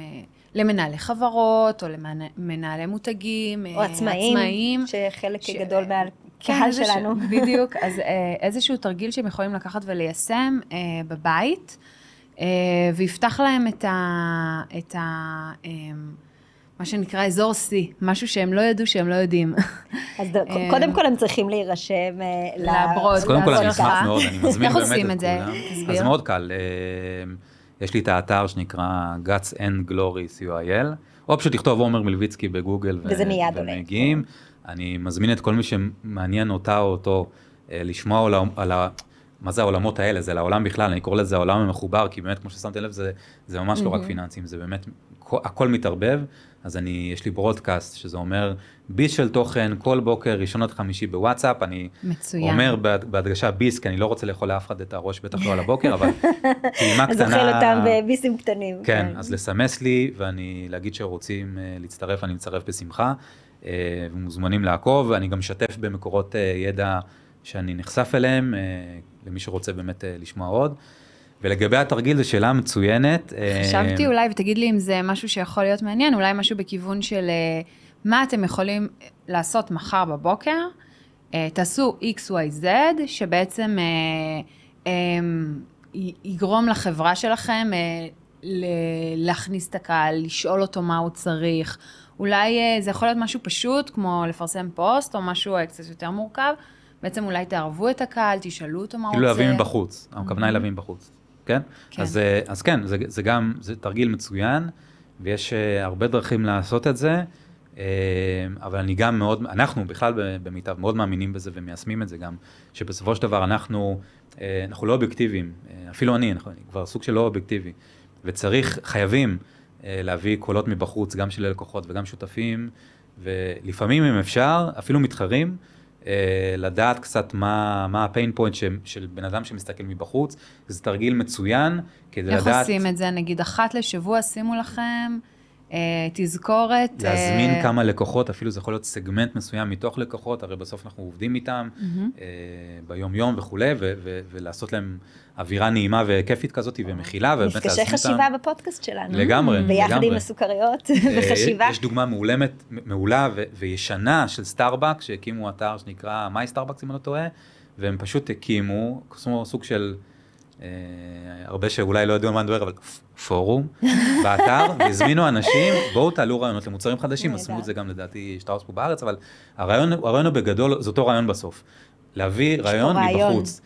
למנהלי חברות, או למנהלי מותגים, או עצמאים, עצמאים שחלק ש... גדול מהקהל כן, שלנו. בדיוק, אז איזשהו תרגיל שהם יכולים לקחת וליישם בבית. אה, ויפתח להם את ה... את ה אה, מה שנקרא אזור C, משהו שהם לא ידעו שהם לא יודעים. אז אה, קודם כל הם צריכים להירשם לברוד. אז קודם כל אני אשמח מאוד, אני מזמין באמת את כולם. איך עושים את זה? תסביר. אז מאוד קל. יש לי את האתר שנקרא Guts and Glory co.il, או פשוט לכתוב עומר מלביצקי בגוגל. וזה מיד עולה. ומגיעים. אני מזמין את כל מי שמעניין אותה או אותו לשמוע על ה... מה זה העולמות האלה, זה לעולם בכלל, אני קורא לזה העולם המחובר, כי באמת, כמו ששמתם לב, זה, זה ממש mm-hmm. לא רק פיננסים, זה באמת, הכל מתערבב, אז אני, יש לי ברודקאסט, שזה אומר ביס של תוכן, כל בוקר, ראשון עד חמישי בוואטסאפ, אני מצוין. אומר בהדגשה ביס, כי אני לא רוצה לאכול לאף אחד את הראש, בטח לא על הבוקר, אבל טעימה קטנה... זוכר אותם בביסים קטנים. כן, כן, אז לסמס לי, ואני, להגיד שרוצים אה, להצטרף, אני מצטרף בשמחה, אה, ומוזמנים לעקוב, ואני גם משתף במקורות אה, ידע שאני נחשף אליהם, למי שרוצה באמת אה, לשמוע עוד. ולגבי התרגיל זו שאלה מצוינת. אה, חשבתי אולי, ותגיד לי אם זה משהו שיכול להיות מעניין, אולי משהו בכיוון של אה, מה אתם יכולים לעשות מחר בבוקר, תעשו XYZ, שבעצם יגרום לחברה שלכם להכניס את הקהל, לשאול אותו מה הוא צריך. אולי זה יכול להיות משהו פשוט, כמו לפרסם פוסט, או משהו קצת יותר מורכב. בעצם אולי תערבו את הקהל, תשאלו אותו מה הוא כאילו רוצה. כאילו להביא מבחוץ, הכוונה היא להביא מבחוץ, כן? כן. אז, אה, אז כן, זה, זה גם, זה תרגיל מצוין, ויש uh, הרבה דרכים לעשות את זה, uh, אבל אני גם מאוד, אנחנו בכלל במיטב מאוד מאמינים בזה ומיישמים את זה גם, שבסופו של דבר אנחנו, אנחנו לא אובייקטיביים, אפילו אני, אנחנו, אני כבר סוג של לא אובייקטיבי, וצריך, חייבים, אה, להביא קולות מבחוץ, גם של לקוחות וגם שותפים, ולפעמים אם אפשר, אפילו מתחרים, אה, לדעת קצת מה, מה הפיין פוינט של, של בן אדם שמסתכל מבחוץ, זה תרגיל מצוין כדי איך לדעת... איך עושים את זה? נגיד אחת לשבוע שימו לכם אה, תזכורת. להזמין אה... כמה לקוחות, אפילו זה יכול להיות סגמנט מסוים מתוך לקוחות, הרי בסוף אנחנו עובדים איתם Mm-hmm. אה, ביום-יום וכולי, ו- ו- ולעשות להם אווירה נעימה וכיפית כזאת ומכילה, ובאמת מפגשי להזמין אותם. חשיבה בפודקאסט שלנו. לגמרי, ביחד לגמרי. עם הסוכריות אה, וחשיבה. יש דוגמה מעולמת, מעולה ו- וישנה של סטארבקס, שהקימו אתר שנקרא My Starbucks אם אני לא טועה, והם פשוט הקימו, כמו סוג של, אה, הרבה שאולי לא ידעו על מה נדבר, אבל פורום באתר, והזמינו אנשים, בואו תעלו רעיונות למוצרים חדשים. עשו את זה גם לדעתי שטראוס פה בארץ, אבל הרעיון, הרעיון הוא בגדול, זה אותו רעיון בסוף. להביא רעיון. מבחוץ.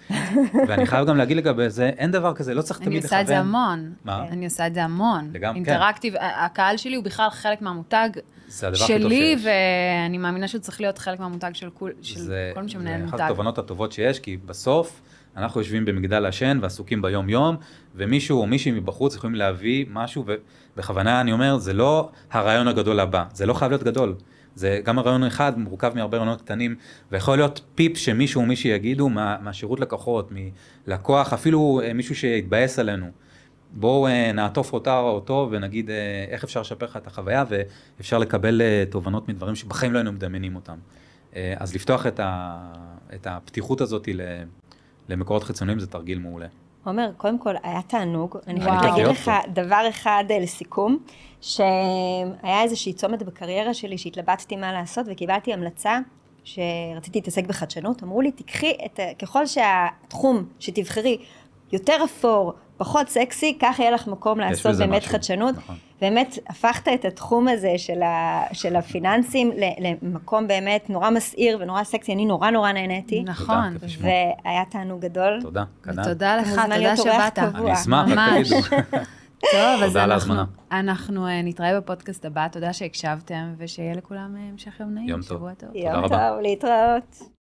ואני חייב גם להגיד לגבי זה, אין דבר כזה, לא צריך אני תמיד עושה את זה לכוון. המון. מה? אני עושה את זה המון. לגמרי, כן. אינטראקטיב, הקהל שלי הוא בכלל חלק מהמותג שלי. ואני מאמינה שהוא צריך להיות חלק מהמותג של כל מי שמנהל זה אחת מותג. התובנות הטובות שיש, כי בסוף אנחנו יושבים במגדל השן ועסוקים ביום-יום, ומישהו או מישהי מבחוץ יכולים להביא משהו, ובכוונה אני אומר, זה לא הרעיון הגדול הבא, זה לא חייב להיות גדול. זה גם הרעיון אחד מורכב מהרבה רעיונות קטנים, ויכול להיות פיפ שמישהו או מישהי יגידו מה, מהשירות לקוחות, מלקוח, אפילו אה, מישהו שיתבאס עלינו. בואו אה, נעטוף אותה או אותו ונגיד אה, איך אפשר לשפר לך את החוויה ואפשר לקבל תובנות מדברים שבחיים לא היינו מדמיינים אותם. אז לפתוח את, ה, את הפתיחות הזאת ל- למקורות חיצוניים זה תרגיל מעולה. עומר, קודם כל, היה תענוג. אני. חייבת להגיד להיות לך. דבר אחד אה, לסיכום, שהיה איזושהי צומת בקריירה שלי שהתלבטתי מה לעשות, וקיבלתי המלצה שרציתי להתעסק בחדשנות. אמרו לי, תקחי את, ככל שהתחום שתבחרי יותר אפור, פחות סקסי, כך יהיה לך מקום לעשות באמת משהו, חדשנות. נכון. באמת הפכת את התחום הזה של, ה, של הפיננסים למקום באמת נורא מסעיר ונורא סקסי, אני נורא נורא נהניתי. נכון. והיה תענוג גדול. תודה, כנ"ל. ותודה לך, תודה שבאת. קבוע. אני אשמח, רק. תגידו. טוב, אז אנחנו. אנחנו אה, נתראה בפודקאסט הבא, תודה שהקשבתם, ושיהיה לכולם אה, המשך יום נעים, יום טוב. שבוע טוב. תודה יום. טוב, להתראות.